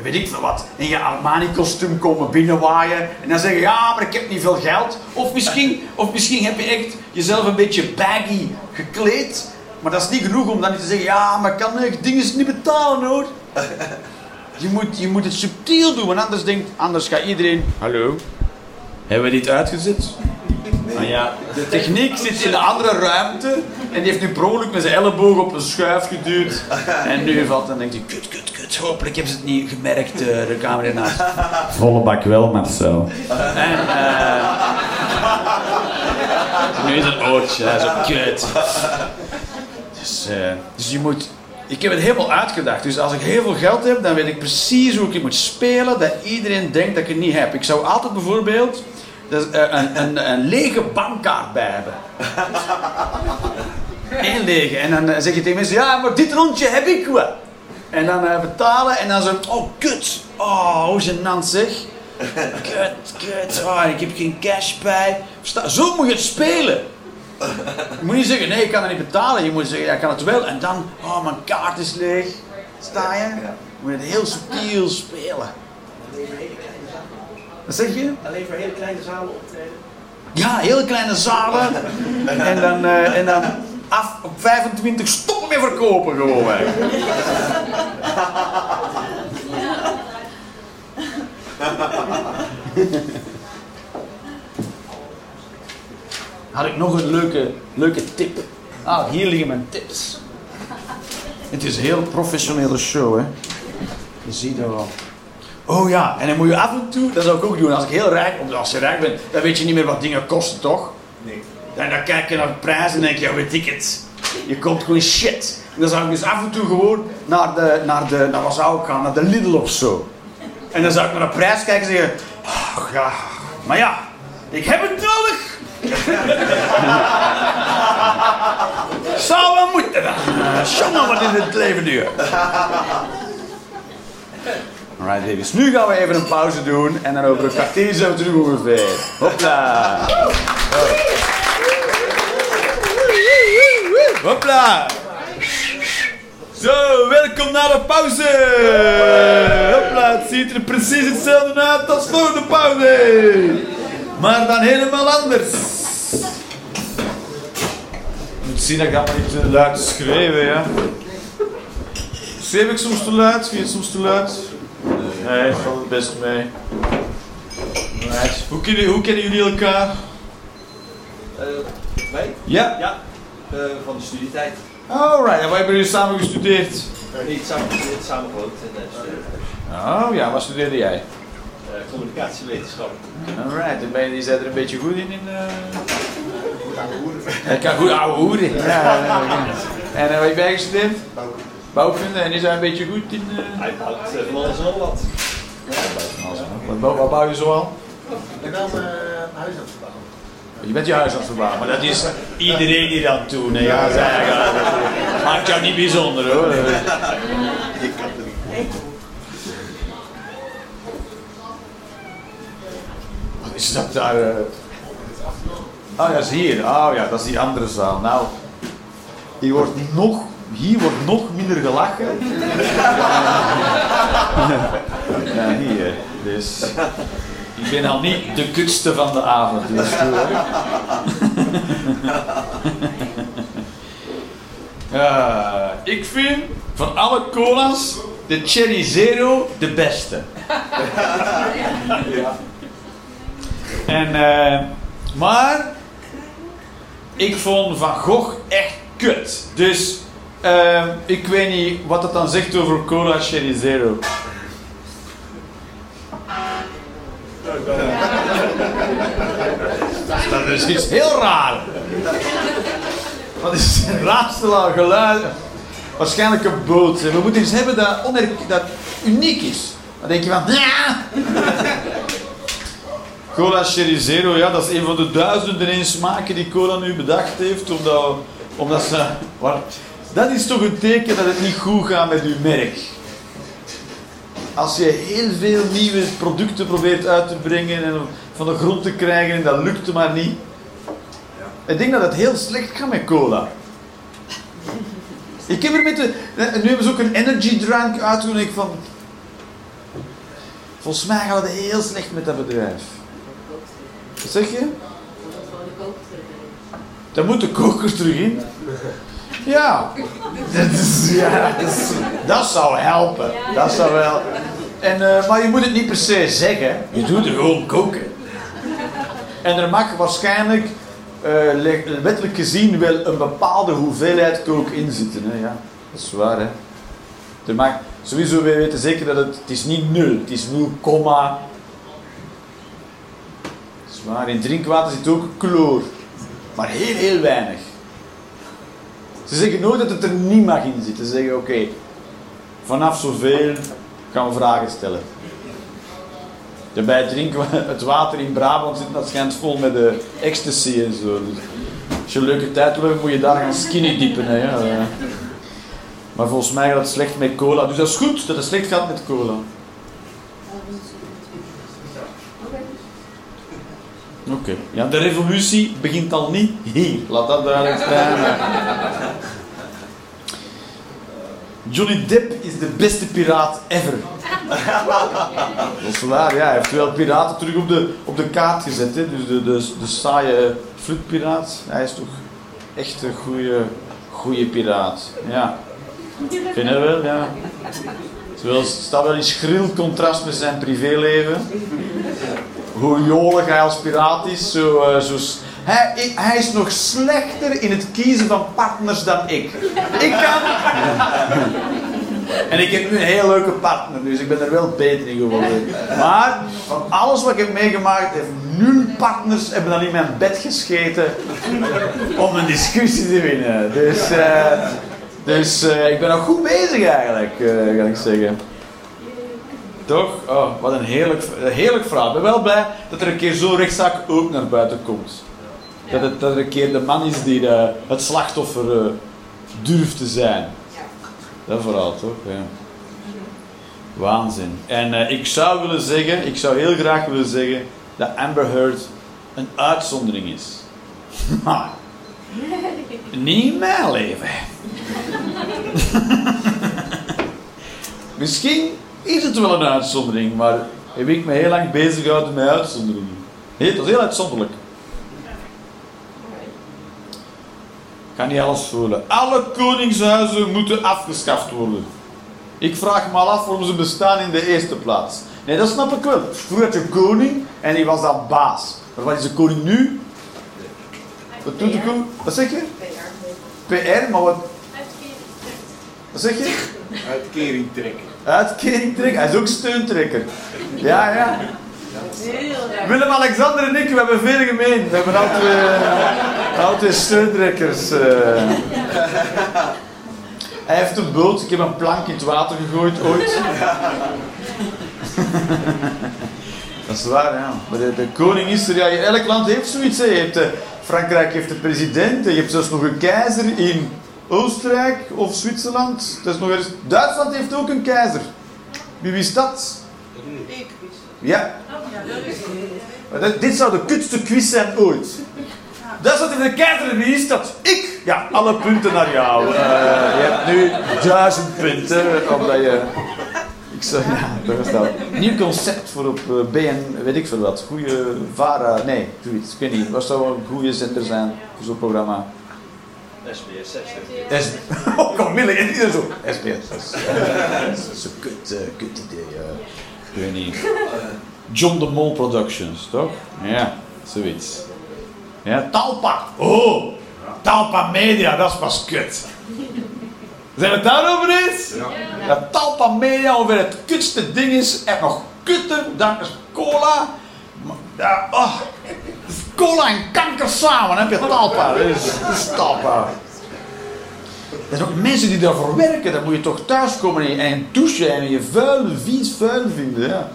weet ik veel wat, in je Armani-kostuum komen binnenwaaien en dan zeggen, ja, maar ik heb niet veel geld. Of misschien, of misschien heb je echt jezelf een beetje baggy gekleed, maar dat is niet genoeg om dan niet te zeggen, ja, maar ik kan echt dingen niet betalen hoor. Je moet, je moet het subtiel doen, want anders, denkt, anders gaat iedereen, hallo, hebben we dit uitgezet? Nou ja, de techniek zit in een andere ruimte en die heeft nu per met zijn elleboog op een schuif geduwd. En nu valt dan denkt hij, kut, kut, kut, hopelijk hebben ze het niet gemerkt, eh, de camera ernaast. Volle bak wel, Marcel. En eh nu is het oortje, dat is ook kut. Dus, eh, dus je moet... Ik heb het helemaal uitgedacht. Dus als ik heel veel geld heb, dan weet ik precies hoe ik het moet spelen, dat iedereen denkt dat ik het niet heb. Ik zou altijd bijvoorbeeld dus, eh, een, een, een lege bankkaart bij hebben. Eén lege. En dan eh, zeg je tegen mensen, ja, maar dit rondje heb ik wel. En dan eh, betalen en dan zo, oh kut. Oh, hoe gênant zeg. Kut, kut. Oh, ik heb geen cash bij. Versta- Zo moet je het spelen. Je moet niet zeggen, nee, ik kan het niet betalen. Je moet zeggen, ja, ik kan het wel. En dan, oh, mijn kaart is leeg. Sta je? Je moet het heel subtiel spelen. Wat zeg je? Alleen voor hele kleine zalen optreden. Ja, hele kleine zalen. En dan, eh, en dan af op 25 stoppen met verkopen gewoon. Hè. Had ik nog een leuke, leuke tip. Ah, hier liggen mijn tips. Het is een heel professionele show, hè. Je ziet er wel. Oh ja, en dan moet je af en toe, dat zou ik ook doen, als ik heel rijk, als je rijk bent, dan weet je niet meer wat dingen kosten, toch? Nee. En dan kijk je naar de prijs en denk je, ja, weet ik het. Je koopt gewoon shit. En dan zou ik dus af en toe gewoon naar de, naar de, naar wat zou ik gaan, naar de Lidl of zo. En dan zou ik naar de prijs kijken en zeggen, "Ach, ja, maar ja, ik heb het nodig. Zou wel moeten dan. Uh, Jongen, wat is het leven duur. Alright baby's, nu gaan we even een pauze doen en dan over een kwartier zijn we terug ongeveer. Hopla. Hopla. Zo, welkom naar de pauze. Hopla, het ziet er precies hetzelfde uit als voor de pauze. Maar dan helemaal anders. Je moet zien dat ik allemaal niet te luid schreeuwen, ja. Schreef ik soms te luid? Vind je het soms te luid? Nee, valt het best mee. Hoe, kennen, hoe kennen jullie elkaar? Eh, wij? Ja? Ja. Eh, van de studietijd. Alright, en waar hebben jullie samen gestudeerd? Niet samen gestudeerd, samen gewoond in. Oh ja, wat studeerde jij? Eh, communicatiewetenschap. Alright, en ben je, bent er een beetje goed in? in uh... Ik kan goed ouwe hoeren. Ja, ja, ja. En uh, wat heb jij gestudeerd? Bouwkunde. En is hij een beetje goed in... Uh... Hij bouwt eh, van alles en nog wat. Wat, bouw- wat bouw je zoal? Ik ben dan uh, het. Je bent je huis aan het verbouwen, maar dat is iedereen die dat doet. Nee, ja, zeg, ja, dat maakt jou niet bijzonder hoor. Wat is dat daar? eh? Ah ja, dat is hier. Ah ja, dat is die andere zaal. Nou, hier wordt nog, hier wordt nog minder gelachen. Ja, hier. Dus ik ben al niet de kutste van de avond. Dus. Ja, ik vind van alle cola's de Cherry Zero de beste. En, eh, maar ik vond Van Gogh echt kut. Dus eh, ik weet niet wat het dan zegt over cola Cherry Zero. Dat is iets heel raar. Wat is het raarste geluid? Waarschijnlijk een boot. We moeten iets hebben dat, dat uniek is. Dan denk je van... Ja. Cola Cherry Zero, ja, dat is een van de duizenden smaken die cola nu bedacht heeft. Omdat, omdat ze... waar- dat is toch een teken dat het niet goed gaat met uw merk. Als je heel veel nieuwe producten probeert uit te brengen en van de grond te krijgen en dat lukt maar niet. Ik denk dat het heel slecht gaat met cola. Ik heb er met de... Nu hebben ze ook een energy drank uit toen ik van... Volgens mij gaat het heel slecht met dat bedrijf. Wat zeg je? Dat gewoon de koker terug. Dan moet de koker terug in. Ja. Dat, is, ja, dat, is- dat zou helpen. Dat zou wel... En, eh, maar je moet het niet per se zeggen. Je doet er gewoon koken. En er mag waarschijnlijk, eh, le- wettelijk gezien, wel een bepaalde hoeveelheid kook in zitten. Hè? Ja, dat is waar. Hè? Er mag, sowieso, wij weten zeker dat het, het is niet nul. Het is 0, komma. Dat is waar. In drinkwater zit ook chloor. Maar heel, heel weinig. Ze zeggen nooit dat het er niet mag in zitten. Ze zeggen, oké, vanaf zoveel gaan we vragen stellen. Bij het drinken, het water in Brabant zit dat schijnt vol met de ecstasy en zo. Dus als je een leuke tijd wil hebben, moet je daar gaan skinny diepen. Hè, ja. Maar volgens mij gaat het slecht met cola. Dus dat is goed dat het slecht gaat met cola. Oké. Ja, de revolutie begint al niet hier. Laat dat duidelijk zijn. Johnny Depp is de beste piraat ever. Dat is waar, ja. Hij heeft wel piraten terug op de, op de kaart gezet. Hè. Dus de, de, de saaie vloedpiraat. Hij is toch echt een goede, goede piraat. Ja. Vind je wel, ja. Het staat wel in schril contrast met zijn privéleven hoe jolig hij als piraat is. Zo, eh, zo hij, hij is nog slechter in het kiezen van partners dan ik. Ik kan... En ik heb nu een heel leuke partner, dus ik ben er wel beter in geworden. Maar van alles wat ik heb meegemaakt, heeft nul partners hebben dan in mijn bed gescheten om een discussie te winnen. Dus, eh, dus eh, ik ben nog goed bezig eigenlijk, eh, kan ik zeggen. Toch? Oh, wat een heerlijk, heerlijk verhaal. Ik ben wel blij dat er een keer zo'n rechtszaak ook naar buiten komt. Dat, het, dat er een keer de man is die eh, het slachtoffer durft te zijn. Dat vooral, toch? Ja. Waanzin. En ik zou willen zeggen, ik zou heel graag willen zeggen dat Amber Heard een uitzondering is. Niet mijn leven. Misschien is het wel een uitzondering, maar heb ik me heel lang bezig gehouden met uitzonderingen. Nee, het was heel uitzonderlijk. Ik kan niet alles voelen. Alle koningshuizen moeten afgeschaft worden. Ik vraag me af waarom ze bestaan in de eerste plaats. Nee, dat snap ik wel. Vroeger had je koning en die was dan baas. Maar wat is de koning nu? Wat doet de koning? Wat zeg je? PR, maar wat, wat zeg je? Uitkering trekken. Uitkering trekken. Hij is ook steuntrekker. Ja, ja. Willem-Alexander en ik, we hebben veel gemeen. We hebben altijd, eh, altijd steuntrekkers. eh. Hij heeft een boot. Ik heb een plank in het water gegooid ooit. Dat is waar, ja. Maar de, de koning is er. Ja, elk land heeft zoiets. Hè. Je hebt, Frankrijk heeft de president. en Je hebt zelfs nog een keizer in Oostenrijk of Zwitserland. Dat is nog eens... Duitsland heeft ook een keizer. Wie wist dat? Ja. Maar dit, dit zou de kutste quiz zijn ooit. dat wat in de keizer is dat ik, ja, alle punten naar jou. Eh, je hebt nu duizend punten, omdat je... Ik zou, ja, dat. Nieuw concept voor op eh, BN, weet ik veel wat. Goede VARA, nee, zoiets. Ik weet niet. Wat zou een goede zender zijn voor zo'n programma? SBS 6. S oh, kom, en iedereen zo. SBS. Dat is, eh, dat is een kut, eh, kut idee. ik weet niet. John de Mol Productions, toch? Ja, zoiets. Ja, Talpa. Oh, Talpa Media, dat is pas kut. Zijn we het daarover eens? Ja. Dat Talpa Media over het kutste ding is. En nog kutter dan is cola. Ja, oh, cola en kanker samen, heb je Talpa. Dat is, dat is Talpa. Er zijn ook mensen die daarvoor werken. Dan moet je toch thuiskomen en douchen en je vuil, vies vuil vinden. Ja.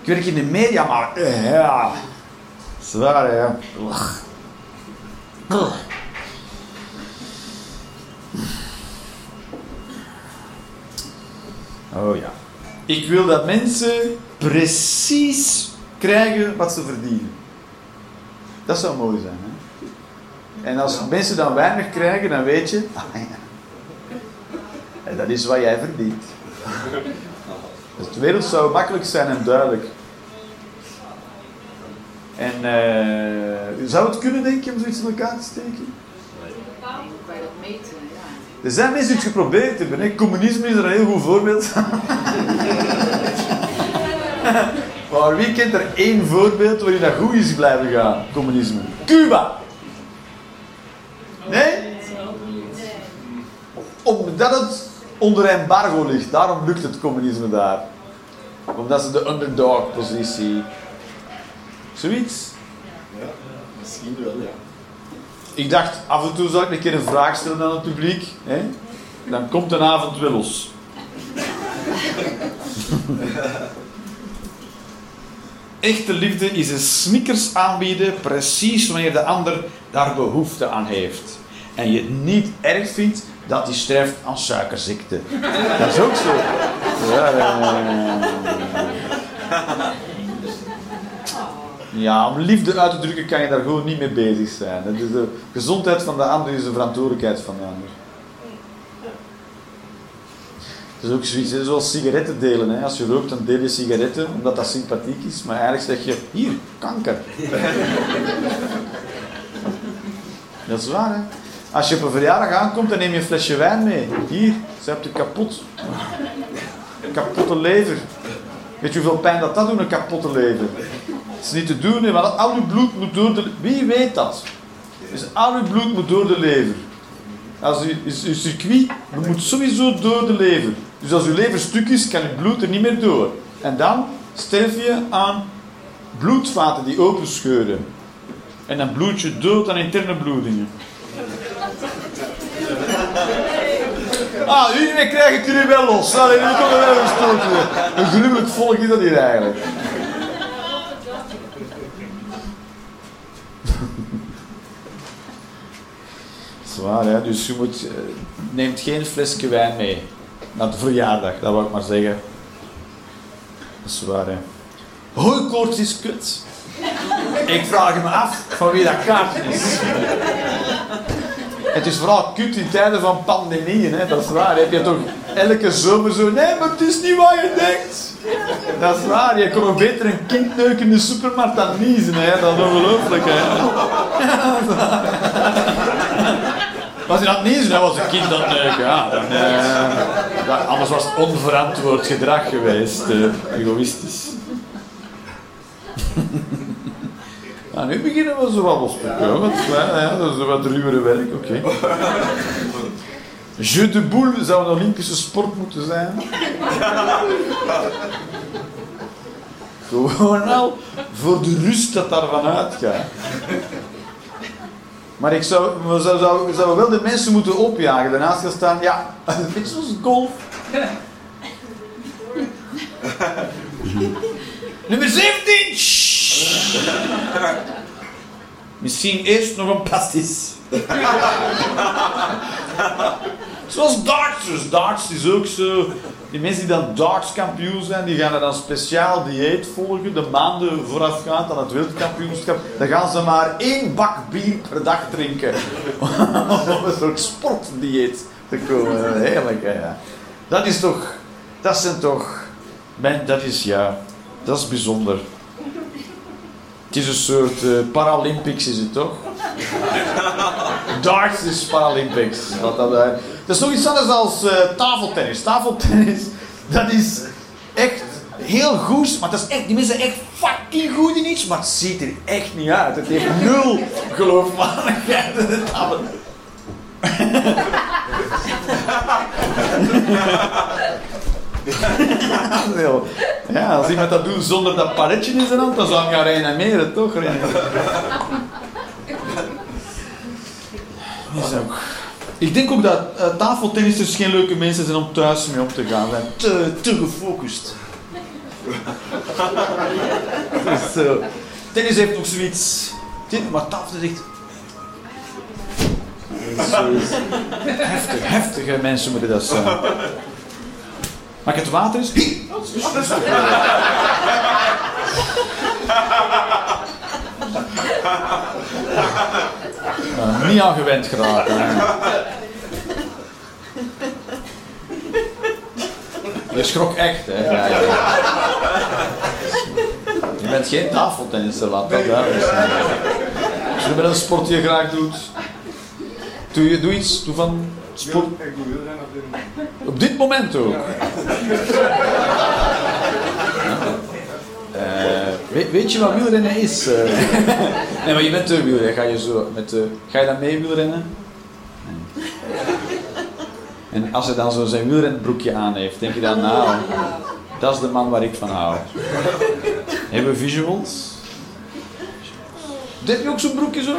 Ik werk in de media, maar eh, ja. Zwaar, hè. Ugh. Ugh. Oh ja. Ik wil dat mensen precies krijgen wat ze verdienen. Dat zou mooi zijn, hè? En als mensen dan weinig krijgen, dan weet je... ah, ja. Dat is wat jij verdient. Dus de wereld zou makkelijk zijn en duidelijk. En eh, zou het kunnen, denk je, om zoiets in elkaar te steken? Bij dat meten. Er zijn mensen het geprobeerd hebben. Hè. Communisme is er een heel goed voorbeeld van. maar wie kent er één voorbeeld waarin dat goed is blijven gaan? Communisme. Cuba. Nee? Omdat het onder embargo ligt. Daarom lukt het communisme daar. Omdat ze de underdog positie. Zoiets. Ja, misschien wel, ja. Ik dacht, af en toe zou ik een keer een vraag stellen aan het publiek. Hè? Dan komt een avond wel los. Echte liefde is een snickers aanbieden, precies wanneer de ander daar behoefte aan heeft. En je het niet erg vindt dat hij sterft aan suikerziekte. Dat is ook zo. Ja, om liefde uit te drukken kan je daar gewoon niet mee bezig zijn. De gezondheid van de ander is de verantwoordelijkheid van de ander. Het is ook zoiets, hè, zoals sigaretten delen. Hè. Als je rookt, dan deel je sigaretten omdat dat sympathiek is. Maar eigenlijk zeg je, hier, kanker. dat is waar. Als je op een verjaardag aankomt, dan neem je een flesje wijn mee. Hier, ze hebt je kapot. Een kapotte lever. Weet je hoeveel pijn dat dat doet, een kapotte lever? Het is niet te doen, want al uw bloed moet door de... Wie weet dat? Dus al uw bloed moet door de lever. Als u, is, uw circuit moet sowieso door de lever. Dus als uw lever stuk is, kan uw bloed er niet meer door. En dan sterf je aan bloedvaten die openscheuren. En dan bloed je dood aan interne bloedingen. Ah, hiermee krijg ik jullie wel los. Allee, komt er wel een stootje. Een gruwelijk volk is dat hier eigenlijk. Zwaar, hè? Dus je moet, eh, neemt geen flesje wijn mee naar de verjaardag, dat wil ik maar zeggen. Dat is waar, hè. Hooikoorts is kut. Ik vraag me af van wie dat kaart is. Het is vooral kut in tijden van pandemieën, hè? dat is waar. Heb je toch elke zomer zo, nee, maar het is niet wat je denkt. Dat is waar, je kon beter een kind neuken in de supermarkt dan niezen, hè? dat is ongelooflijk. Hè? Was hij aan het niezen, dat was een kind aan het neuken. Ja, dan, eh, was onverantwoord gedrag geweest, eh, egoïstisch. Nou, nu beginnen we zo wat los te komen. Ja, dat is wat ruwere werk, oké. Jeu de boule zou een Olympische sport moeten zijn. Gewoon al voor de rust dat daarvan uitgaat. Maar ik zou, we zou, zou, zouden wel de mensen moeten opjagen. Daarnaast gaan staan, ja, een beetje zoals golf. Nummer 17! Shh. Misschien eerst nog een pastis. Zoals dartsers. Darts is ook zo. Die mensen die dan dartskampioen zijn, die gaan er dan speciaal dieet volgen. De maanden voorafgaand aan het wereldkampioenschap. Dan gaan ze maar één bak bier per dag drinken. Om een soort sportdieet te komen. Heerlijk, ja. Dat is toch... Dat zijn toch... Dat is, ja... Dat is bijzonder. Het is een soort eh, Paralympics, is het toch? Darts is Paralympics. Dat, dat, eh, dat is nog iets anders als eh, tafeltennis. Tafeltennis, dat is echt heel goed, maar dat is echt, die mensen zijn echt fucking goed in iets, maar het ziet er echt niet uit. Het heeft nul geloofwaardigheid. Tafel- Heel. Ja, als iemand dat doet zonder dat paletje in zijn hand, dan zou hij gaan reanimeren, toch? Reanimeren. Is ook. Ik denk ook dat uh, geen leuke mensen zijn om thuis mee om te gaan. Ze zijn te, gefocust. Dus. Tennis heeft nog zoiets. Maar tafel is. Heftig, heftige mensen moeten dat zijn. Maak het water eens. Niet aan gewend hè. Je schrok echt, hè? Ja, ja. Je bent geen tafeltennisser, laat dat duidelijk zijn. Als je met een sport die je graag doet, doe, je, doe iets doe van sport. Ik doe wielrennen op dit moment. Op dit moment ook. Weet, je wat wielrennen is? Eh, nee, maar je bent de wielrenner. Ga je, zo met de, ga je dan mee wielrennen? Nee. En als hij dan zo zijn wielrenbroekje aan heeft, denk je dan, nou, dat is de man waar ik van hou. Hebben we visuals? Heb je ook zo'n broekje zo?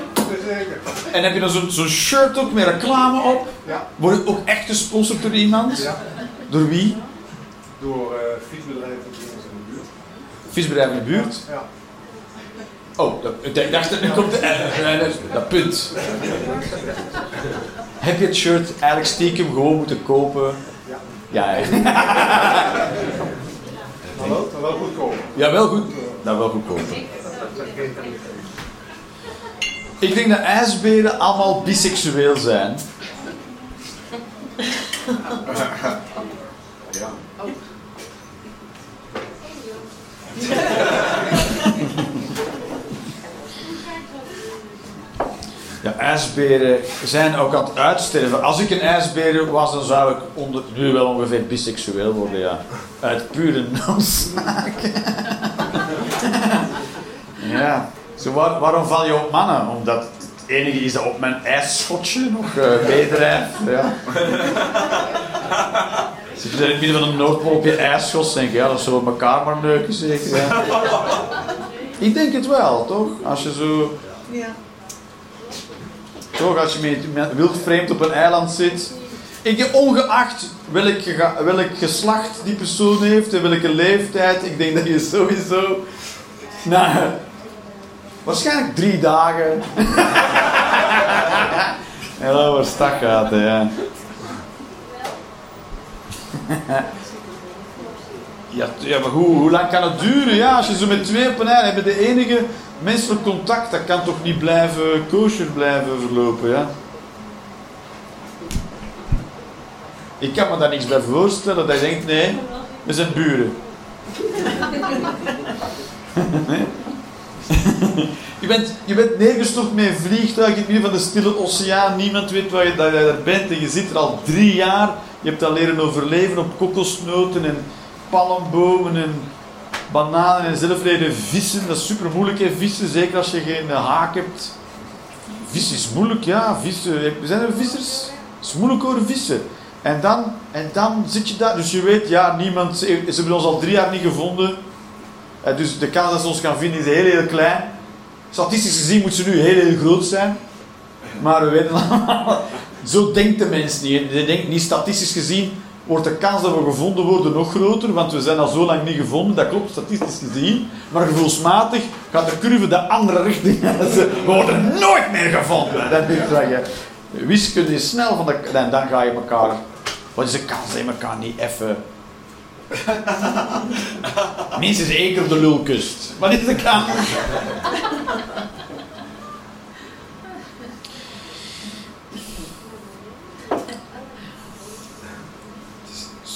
Zeker. En heb je dan zo'n zo'n shirt ook met reclame op? Ja. Word je ook echt gesponsord door iemand? Ja. Door wie? Door uh, fietsbedrijven die in de buurt. Visbedrijf in de buurt? Ja. Oh, dat, ik dacht dat komt de, eh, eh, dat, dat punt. Heb je het shirt eigenlijk stiekem gewoon moeten kopen? Ja. Ja. Maar wel, wel goedkoop. ja wel goed. Dat wel goed kopen. Ik denk dat ijsberen allemaal biseksueel zijn. Ja. Ja, ijsberen zijn ook aan het uitsterven. Als ik een ijsbeer was, dan zou ik onder, nu wel ongeveer biseksueel worden, ja. Uit pure noodzaak. ja. Zo, waar- waarom val je op mannen? Omdat het enige is dat op mijn ijsschotje nog eh meedrijft. Ja. Zit je daar in het midden van een Noordpool op je ijsschot, denk je, ja, dat zullen we elkaar maar neuken zeker. Ja. Ik denk het wel, toch? Als je zo... Ja. Toch, als je met, wildvreemd op een eiland zit. Ik, ongeacht welk, welk geslacht die persoon heeft en welke leeftijd, ik denk dat je sowieso. Nou, waarschijnlijk drie dagen. en dan waar stag gaat, ja. Ja, ja maar hoe, hoe lang kan het duren? Ja, als je zo met twee op een eiland hebt, de enige menselijk contact, dat kan toch niet blijven kosher blijven verlopen, ja? Ik kan me daar niks bij voorstellen, dat je denkt, nee, we zijn buren. Je, bent, je bent neergestort met een vliegtuig in het midden van de stille oceaan, niemand weet waar je, je daar bent en je zit er al drie jaar. Je hebt al leren overleven op kokosnoten en palmbomen en bananen en zelf leren vissen. Dat is super moeilijk, hè, vissen, zeker als je geen haak hebt. Vissen is moeilijk, ja. Vissen. Zijn er vissers? Het is moeilijk hoor, vissen. En dan, en dan zit je daar. Dus je weet, ja, niemand. Ze hebben ons al drie jaar niet gevonden. Eh, Dus de kans dat ze ons gaan vinden is heel, heel klein. Statistisch gezien moet ze nu heel, heel groot zijn. Maar we weten allemaal. Zo denkt de mens niet. Je denkt niet statistisch gezien wordt de kans dat we gevonden worden nog groter, want we zijn al zo lang niet gevonden. Dat klopt statistisch gezien. Maar gevoelsmatig gaat de curve de andere richting uit. We worden nooit meer gevonden. Dat wat je, Wiskunde is snel van de... En dan ga je elkaar... Wat is de kans je elkaar niet even... Minstens één keer de lul kust. Wat is de kans?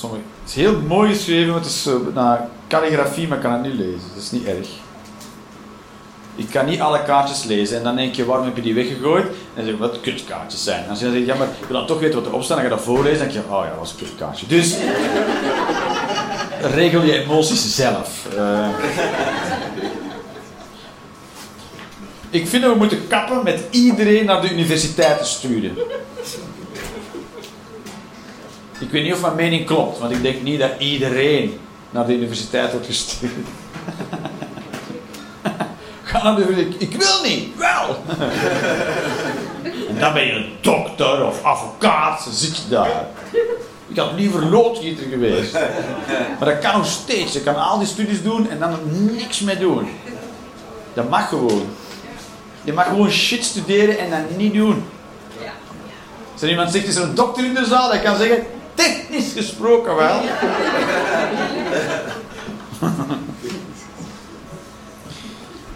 Het is heel mooi geschreven, maar het is zo, naar calligrafie, maar ik kan het niet lezen. Dat is niet erg. Ik kan niet alle kaartjes lezen. En dan denk je, waarom heb je die weggegooid? En dan zeg je, wat kutkaartjes zijn. Als je dan zegt, ja, maar ik wil dan toch weten wat erop staat, en ga je dat voorlezen, dan denk je, oh ja, dat was een kutkaartje. Dus, regel je emoties zelf. Eh. ik vind dat we moeten kappen met iedereen naar de universiteit te sturen. Ik weet niet of mijn mening klopt, want ik denk niet dat iedereen naar de universiteit wordt gestuurd. Ga naar de. Ik wil niet. Wel. en dan ben je een dokter of advocaat. Dan zit je daar. Ik had liever loodgieter geweest. Maar dat kan nog steeds. Je kan al die studies doen en dan er niks mee doen. Dat mag gewoon. Je mag gewoon shit studeren en dat niet doen. Als er iemand zegt, is er een dokter in de zaal, dat kan zeggen, technisch gesproken wel.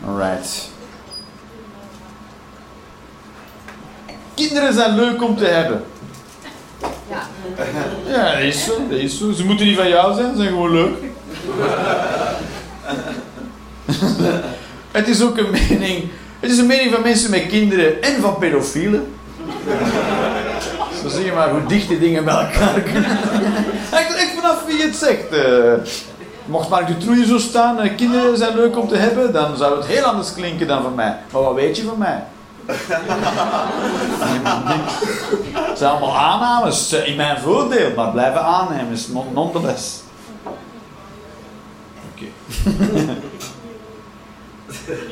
Alright. Kinderen zijn leuk om te hebben. Ja. Ja, dat is zo, dat is zo. Ze moeten niet van jou zijn, ze zijn gewoon leuk. Het is ook een mening. Het is een mening van mensen met kinderen en van pedofielen. Zie je maar hoe dicht die dingen bij elkaar kunnen. Echt, echt vanaf wie het zegt. eh. mocht Mark Dutroux zo staan, eh, kinderen zijn leuk om te hebben, dan zou het heel anders klinken dan van mij. Maar wat weet je van mij? Het zijn allemaal aannames eh, in mijn voordeel, maar blijven aannames, non- nonetheless. Oké.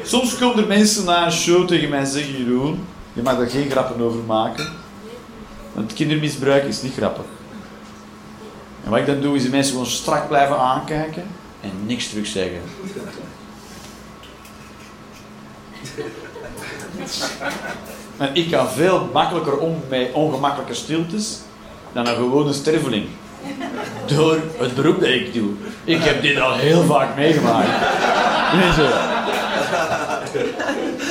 Soms komen er mensen na een show tegen mij zeggen, Jeroen, je mag daar geen grappen over maken. Want kindermisbruik is niet grappig. En wat ik dan doe, is de mensen gewoon strak blijven aankijken en niks terug zeggen. En ik ga veel makkelijker om met ongemakkelijke stiltes dan een gewone sterveling. Door het beroep dat ik doe. Ik heb dit al heel vaak meegemaakt.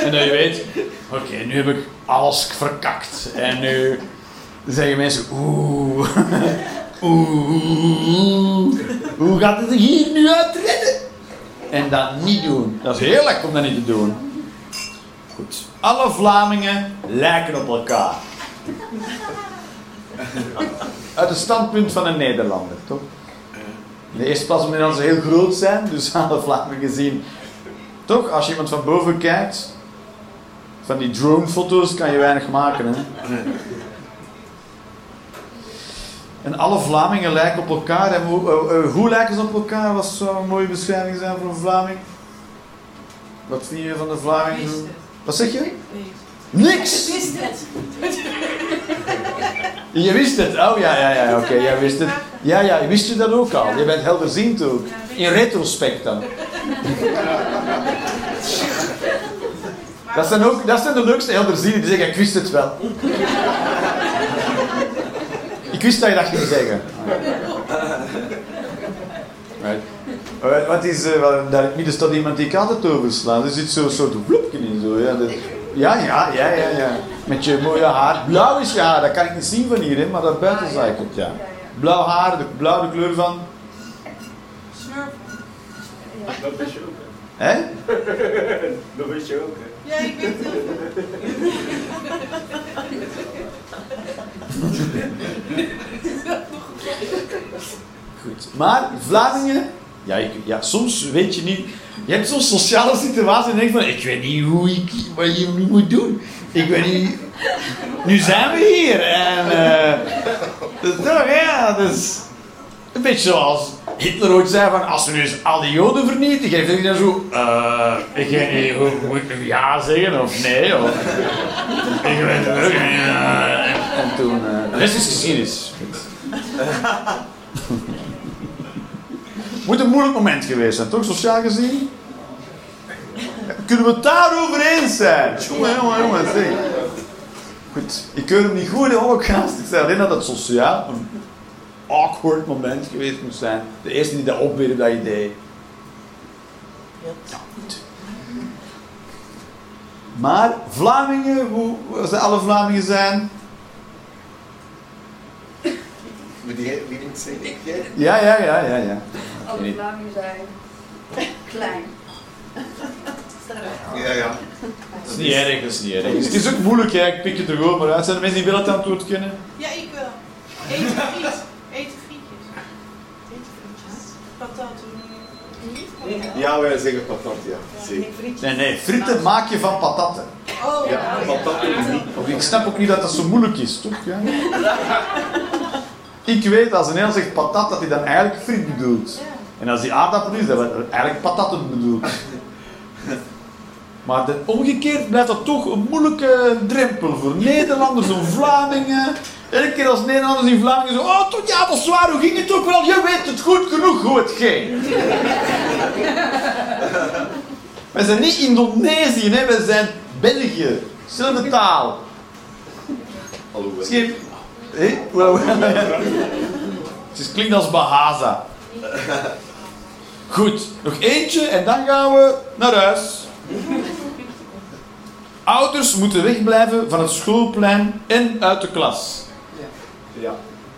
En dat je weet, oké, nu heb ik alles verkakt. En nu zeggen mensen, oeh, oeh, hoe gaat het er hier nu uit redden? En dat niet doen. Dat is heel lekker om dat niet te doen. Goed. Alle Vlamingen lijken op elkaar. Uit het standpunt van een Nederlander, toch? In de eerste plaats omdat ze heel groot zijn, dus alle Vlamingen zien. Toch, als je iemand van boven kijkt, van die dronefoto's kan je weinig maken. Hè? En alle Vlamingen lijken op elkaar. En hoe, eh, eh, hoe lijken ze op elkaar? Wat zou een mooie beschrijving zijn voor een Vlaming? Wat vind je van de Vlaming? Wat zeg je? Niks! Ik wist het. Je wist het. Oh ja, ja, ja, oké, jij wist het. Ja, ja, wist je dat ook al? Je bent helderziend ook. In retrospect dan. Dat zijn, ook, dat zijn de leukste helderzienden die zeggen, ik wist het wel. Ik wist dat je dat ging zeggen. Right. Eh, Wat is, wel, daar in het midden staat iemand die ik altijd overslaan. Er zit zo'n soort vloepje in. Zo, ja, dat, ja, ja, ja, ja, ja. Met je mooie haar. Blauw is je haar, dat kan ik niet zien van hier, hè, maar dat buiten zag ik het, ja. Blauw haar, de blauw de kleur van. Dat wist je ook, hè? Hè? Dat wist je ook, hè? Ja, ik weet het. Goed. Maar Vlamingen, ja, ik, ja, soms weet je niet. Je hebt zo'n sociale situatie en denk van, ik weet niet hoe ik, wat je moet doen. Ik weet niet. Nu zijn we hier en. dat is toch, ja, is een beetje zoals Hitler ooit zei van, als we nu eens al die Joden vernietigen, heeft hij dan zo, eh, ik weet niet, hoe moet ik nu ja zeggen of nee of. ik weet het ook niet. eh, en, en toen, eh, de rest is geschiedenis. Moet een moeilijk moment geweest zijn, toch, sociaal gezien? Kunnen we het daarover eens zijn? Jongen, jongen, jongen, zeg. Goed, ik keur hem niet goed, de holocaust. Ik zei alleen dat het sociaal awkward moment geweest moest zijn. De eerste die dat opweerde, dat idee. Ja, goed. Maar Vlamingen, hoe, als alle Vlamingen zijn, Moet die wie moet zeggen? Ja, ja, ja, ja, ja. Alle Vlamingen zijn klein. Ja, ja. Dat is niet erg, dat is niet erg. Het is ook moeilijk, hè. ik pik het er gewoon maar uit. Zijn er mensen die wel het antwoord kennen? Ja, ik wel. Eten friet. Eten frietjes. Eten frietjes. Patat. Niet? Ja, wij zeggen patat, ja. Zeker. Nee, nee, frieten maak je van patatten. Oh, Ja, patat doen niet. Of ik snap ook niet dat dat zo moeilijk is, toch? Ja? Ik weet als een heel zegt patat dat hij dan eigenlijk friet bedoelt. En als die aardappel is, dat hij eigenlijk patatten bedoelt. Maar de, omgekeerd blijft dat toch een moeilijke drempel voor Nederlanders en Vlamingen. Elke keer als Nederlanders in Vlamingen zo, oh toch, ja, dat is waar, hoe ging het ook wel? Je weet het goed genoeg hoe het ging. Wij zijn niet Indonesië, hè? wij zijn België. Zelfde taal. Alhoewel. Geen... Hé? Het is- klinkt als Bahasa. Goed, nog eentje en dan gaan we naar huis. Ouders moeten wegblijven van het schoolplein en uit de klas.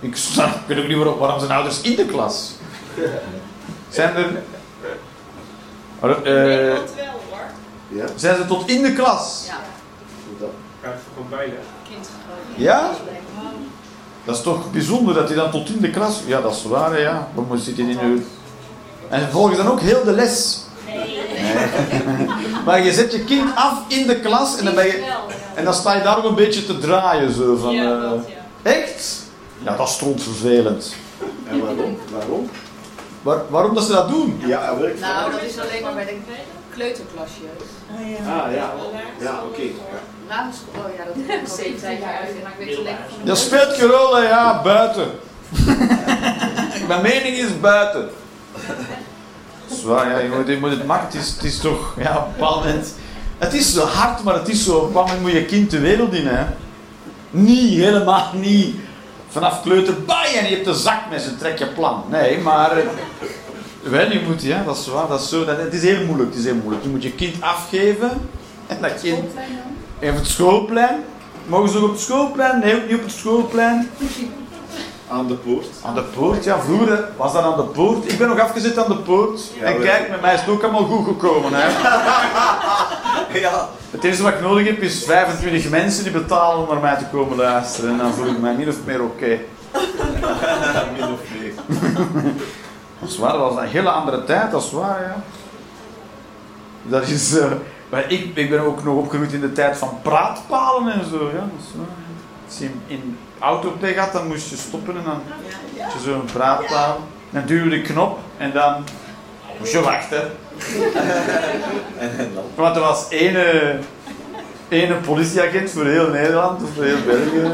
Ja. Ik, snap, ik weet ook niet waarom, waarom zijn ouders in de klas. Zijn er... Eh, Nederland wel hoor. Ja, zijn ze tot in de klas? Ja, hoe dat? Gewoon bijna. Kind. Ja? Dat is toch bijzonder dat hij dan tot in de klas... Ja, dat is waar, hè, ja. Moet zit hij in uur. En volgens dan ook heel de les. Nee. maar je zet je kind af in de klas en dan, ben je, en dan sta je daar ook een beetje te draaien. Zo, van, Ja, eh, ja. Echt? Ja, dat is vervelend. En waarom? Waarom? Waar, waarom dat ze dat doen? Ja, nou dat is alleen maar bij de kleuterklasjes. Ah, ja. Ja, oké. Ja. Lagere school, oh ja, dat is ook zeven tijd jaar uit. Maar ik weet alleen van de Dat speelt hè, ja, buiten. Mijn mening is buiten. Zwaar, ja, je moet, je moet het maken. Het is, het is toch, ja, op een bepaald moment. Het is zo hard, maar het is zo. Op een bepaald moment moet je kind de wereld in, hè? Niet, helemaal niet. Vanaf kleuter, bij en je hebt de zakmes en trek je plan. Nee, maar. eh, Wel, je moet, ja, dat is waar, dat is zo. Dat, het is heel moeilijk, het is heel moeilijk. Je moet je kind afgeven. En dat kind. Even het schoolplein. Mogen ze ook op het schoolplein? Nee, ook niet op het schoolplein. Aan de poort. Aan de poort, ja, vroeger was dat aan de poort. Ik ben nog afgezet aan de poort. Ja, en kijk, met mij is het ook allemaal goed gekomen. Hè. Ja. Het enige wat ik nodig heb is 25 mensen die betalen om naar mij te komen luisteren. En dan voel ik mij min of meer oké. Min of meer. Dat is waar, dat was een hele andere tijd, dat is waar, ja. Dat is... eh, maar ik, ik ben ook nog opgegroeid in de tijd van praatpalen en zo, ja. Dat is waar. Als je in, in autopech had, dan moest je stoppen en dan had je zo'n praatpaal. Dan duw je de knop en dan moest je wachten. Want er was ene, ene politieagent voor heel Nederland of voor heel België.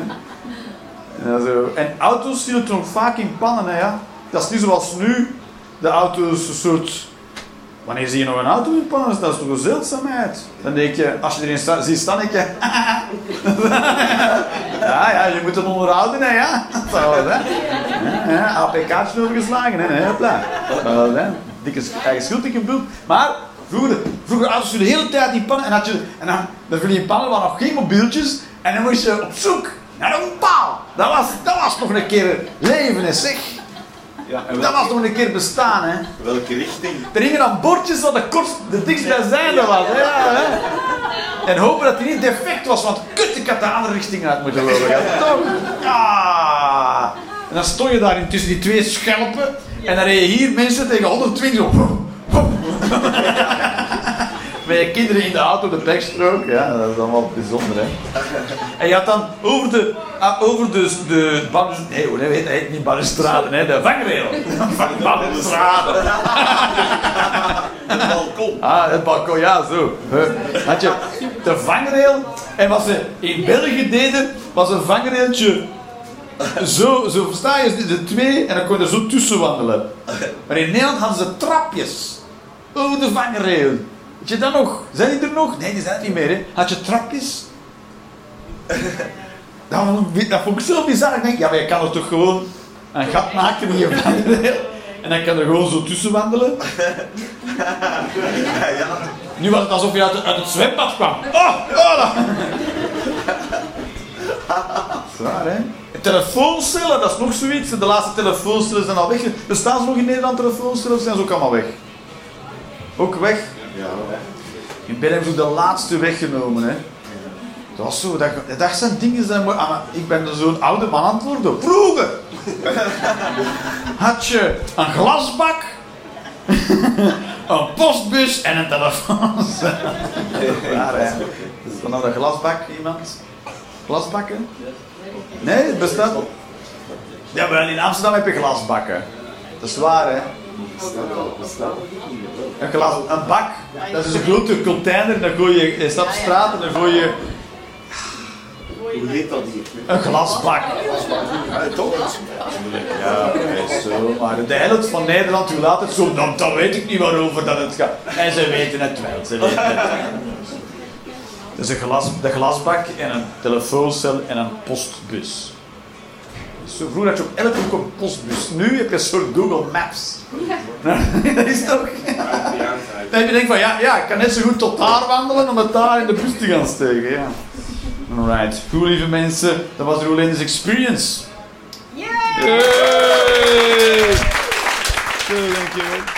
En, zo. auto's vielen toen vaak in pannen, ja. Dat is niet zoals nu, de auto's een soort... Wanneer zie je nog een auto in pannen? Dat is toch een zeldzaamheid? Dan denk je, als je erin ziet staan, denk je... ja, ja, je moet het onderhouden, hè, ja. Zo, hè. Ja, overgeslagen, hè. Hopla. Zo, hè. Dikke eigen schuld, bloed. Maar vroeger, vroeger auto's je de hele tijd in pannen en, had je, en dan, dan viel je pannen, waren nog geen mobieltjes. En dan moest je op zoek naar een paal. Dat was, dat was nog een keer leven, hè, zeg. Ja, en Dat was nog een keer bestaan, hè. welke richting? Er hingen dan bordjes wat de, kort, de dichtstbijzijnde was. hè, Ja, hè. En hopen dat hij niet defect was, want kut, ik had de andere richting uit moeten lopen. Ja, toch? Ja. En dan stond je daar tussen die twee schelpen. En dan reed je hier mensen tegen 120 op. Met je kinderen in de auto, de backstroke. Ja, dat is allemaal bijzonder, hè. En je had dan over de, ah, over de, de nee, hoe heet dat? heet niet balustrade, hè, de vangrail. Van balustrade. Het balkon. Ah, het balkon, ja, zo. Had je de vangrail. En wat ze in België deden, was een vangrailtje. Zo, zo versta je, de twee, en dan kon je er zo tussen wandelen. Maar in Nederland hadden ze trapjes. Over de vangrail. Weet je dat nog? Zijn die er nog? Nee, die zijn er niet meer, hè. Had je trapjes? Dat, vond- dat vond ik zo bizar. Ik denk, ja, maar je kan er toch gewoon een gat maken in je vangrail. En dan kan er gewoon zo tussen wandelen. Nu was het alsof je uit, uit het zwembad kwam. Oh, oh, dat- Zwaar, hè? Telefooncellen, dat is nog zoiets. De laatste telefooncellen zijn al weg. Bestaan ze nog in Nederland telefooncellen of zijn ze ook allemaal weg? Ook weg? In België hebben de laatste weggenomen, hè? Dat was zo, dat, dat zijn dingen zijn mooi. Ah, maar ik ben zo'n oude man aan het worden. Vroeger had je een glasbak, een postbus en een telefoon. Raar, hè? Nou de glasbak, iemand? Glasbakken? Nee, het bestaat. Ja, maar in Amsterdam heb je glasbakken. Dat is waar, hè? Een, glas, een bak, dat is een grote container, dan gooi je, je staat op straat en dan gooi je Hoe heet dat hier? een glasbak. Ja, toch? Ja, zo. Maar de helft van Nederland hoe laat het zo, dan, dan weet ik niet waarover dat het gaat. En ze weten het wel, ze weten het wel. Dus een glas, de glasbak en een telefooncel en een postbus. Zo vroeger had je op elke hoek een postbus. Nu heb je een soort Google Maps. dat is toch... Dan heb je denkt van, ja, ja, ik kan net zo goed tot daar wandelen om het daar in de bus te gaan steken. Ja. Alright, goed lieve mensen, dat was de Rolanders Experience. Yay! Zo, dankjewel.